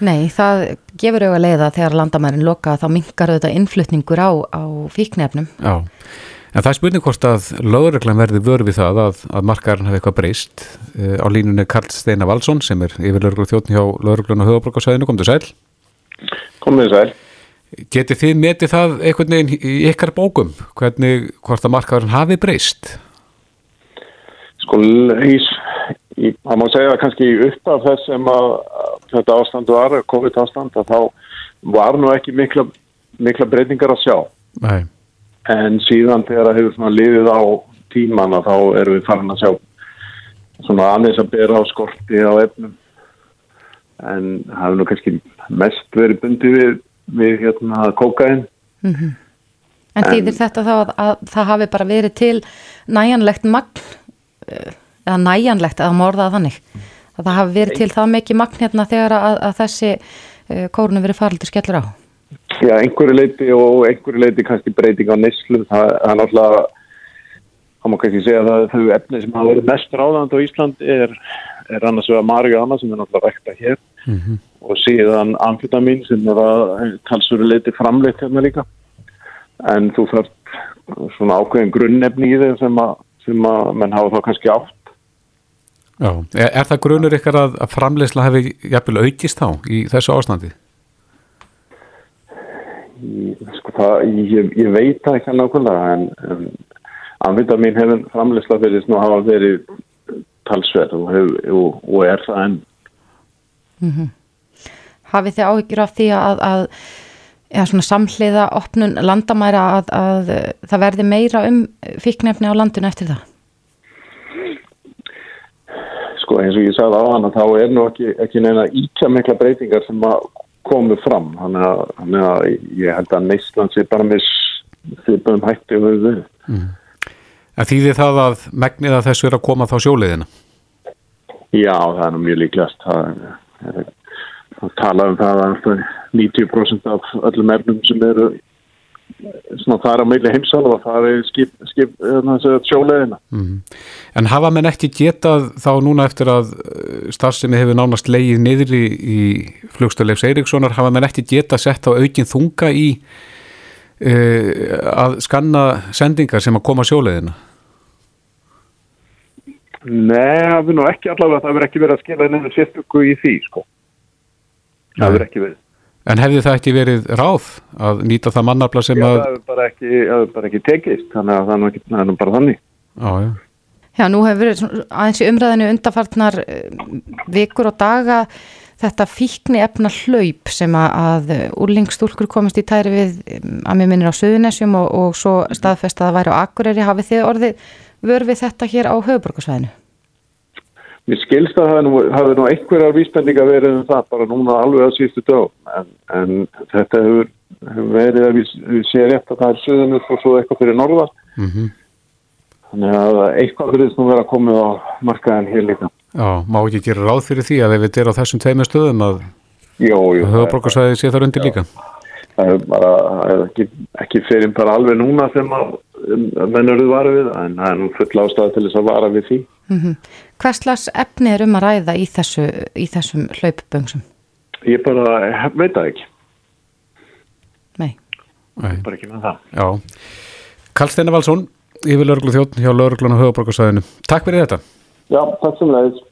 Nei, það gefur auðvitað leiða þegar landamærin loka þá mingar auðvitað innflutningur á, á fíknefnum. Já, en það er spurning hvort að lögreglan verði vörð við það að, að markarinn hafi eitthvað breyst. Uh, á línunni Karl Steinar Valsson sem er yfir lögreglu þjóttn hjá lögreglun og höfabrókarsæðinu, kom til sæl. Kom til sæl. Geti þið metið það einhvern veginn í ykkar bókum, hvernig hvort að markarinn hafi breyst? Sko, það má segja kannski upp af þess sem að þetta ástand var, COVID ástand, að þá var nú ekki mikla, mikla breytingar að sjá. Nei. En síðan þegar það hefur liðið á tíman að þá erum við farin að sjá svona aðeins að bera á skorti á efnum. En það hefur nú kannski mest verið bundið við, við hérna kókain. Mm -hmm. En þýðir þetta þá að, að það hafi bara verið til næjanlegt magn eh, eða næjanlegt að morða þannig? að það hafi verið til það mikið magn hérna þegar að, að þessi uh, kórnu verið faraldur skellur á? Já, einhverju leiti og einhverju leiti kannski breyting á neslu, það er náttúrulega hann má kannski segja að þau efni sem hafa verið mest ráðand á Ísland er, er annars vegar marihuana sem er náttúrulega rekta hér mm -hmm. Og síðan amfetamin sem er að talsveru leiti framleitt hérna líka en þú þarf svona ákveðin grunnefni í þeim sem að, sem að menn hafa þá kannski átt Já, er, er það grunur ykkar að, að framleysla hefði jafnvel aukist þá í þessu ástandi? Sko það, ég, ég veit það ekki nákvæmlega en, en anvitað mín hefur framleysla fyrir að hafa verið talsverð og, og, og er það enn. Mm -hmm. Hafið þið áhyggjur af því að, að ja, samhliða opnun landamæra að, að það verði meira um fíknefni á landinu eftir það? sko eins og ég sagði á hann að þá er nú ekki, ekki neina íkja mikla breytingar sem að komu fram þannig að, þannig að ég held að Neistland sé bara með þýrböðum hætti og við við mm. En þýðir það að megnið að þessu er að koma þá sjóliðina? Já, það er nú mjög líklast það er að tala um það að 90% af öllum erfnum sem eru svona það er á meili heimsála og það er skip, skip hérna, sjóleðina mm. En hafa menn ekki getað þá núna eftir að eh, starfsemi hefur nánast leið niður í, í flugstöðleifs Eiríkssonar, hafa menn ekki getað sett á aukin þunga í uh, að skanna sendingar sem að koma sjóleðina Nei, það er nú ekki allavega það verður ekki verið að skila nefnir sérstöku í því sko það verður ekki verið En hefði það ekki verið ráð að nýta það mannafla sem já, að... Já, það hefur bara ekki, ekki tekist, þannig að það er nú, ekki, það er nú bara þannig. Já, já. Já, nú hefur verið aðeins í umræðinu undarfartnar eh, vikur og daga þetta fíkni efna hlaup sem að úrlingstúlkur komist í tæri við eh, að mér minnir á Suðunessjum og, og svo staðfest að það væri á Akureyri. Hafið þið orðið vörfið þetta hér á höfuborgarsvæðinu? Mér skilst að það hafi nú einhverjar vísbendinga verið um það bara núna alveg að sístu dög en, en þetta hefur, hefur verið að við, við séum rétt að það er söðunur og svo eitthvað fyrir norða mm -hmm. þannig að eitthvað fyrir þess að vera komið á markaðin hér líka. Já, má ekki gera ráð fyrir því að ef þetta er á þessum tveimur stöðum að höfabrókarsvæði sé það undir líka? Það er bara ekki, ekki fyrir bara alveg núna sem að mennurðu varu við en það er nú full ástæði til þess að vara við því. Mm -hmm. Hvað slags efni er um að ræða í, þessu, í þessum hlaupböngsum? Ég bara veit það ekki Nei Nei. Bara ekki með það Já. Karl Steinar Valsson, yfir lauruglu þjótt hjá lauruglun og höfuborgarsæðinu Takk fyrir þetta Já, takk sem leiðis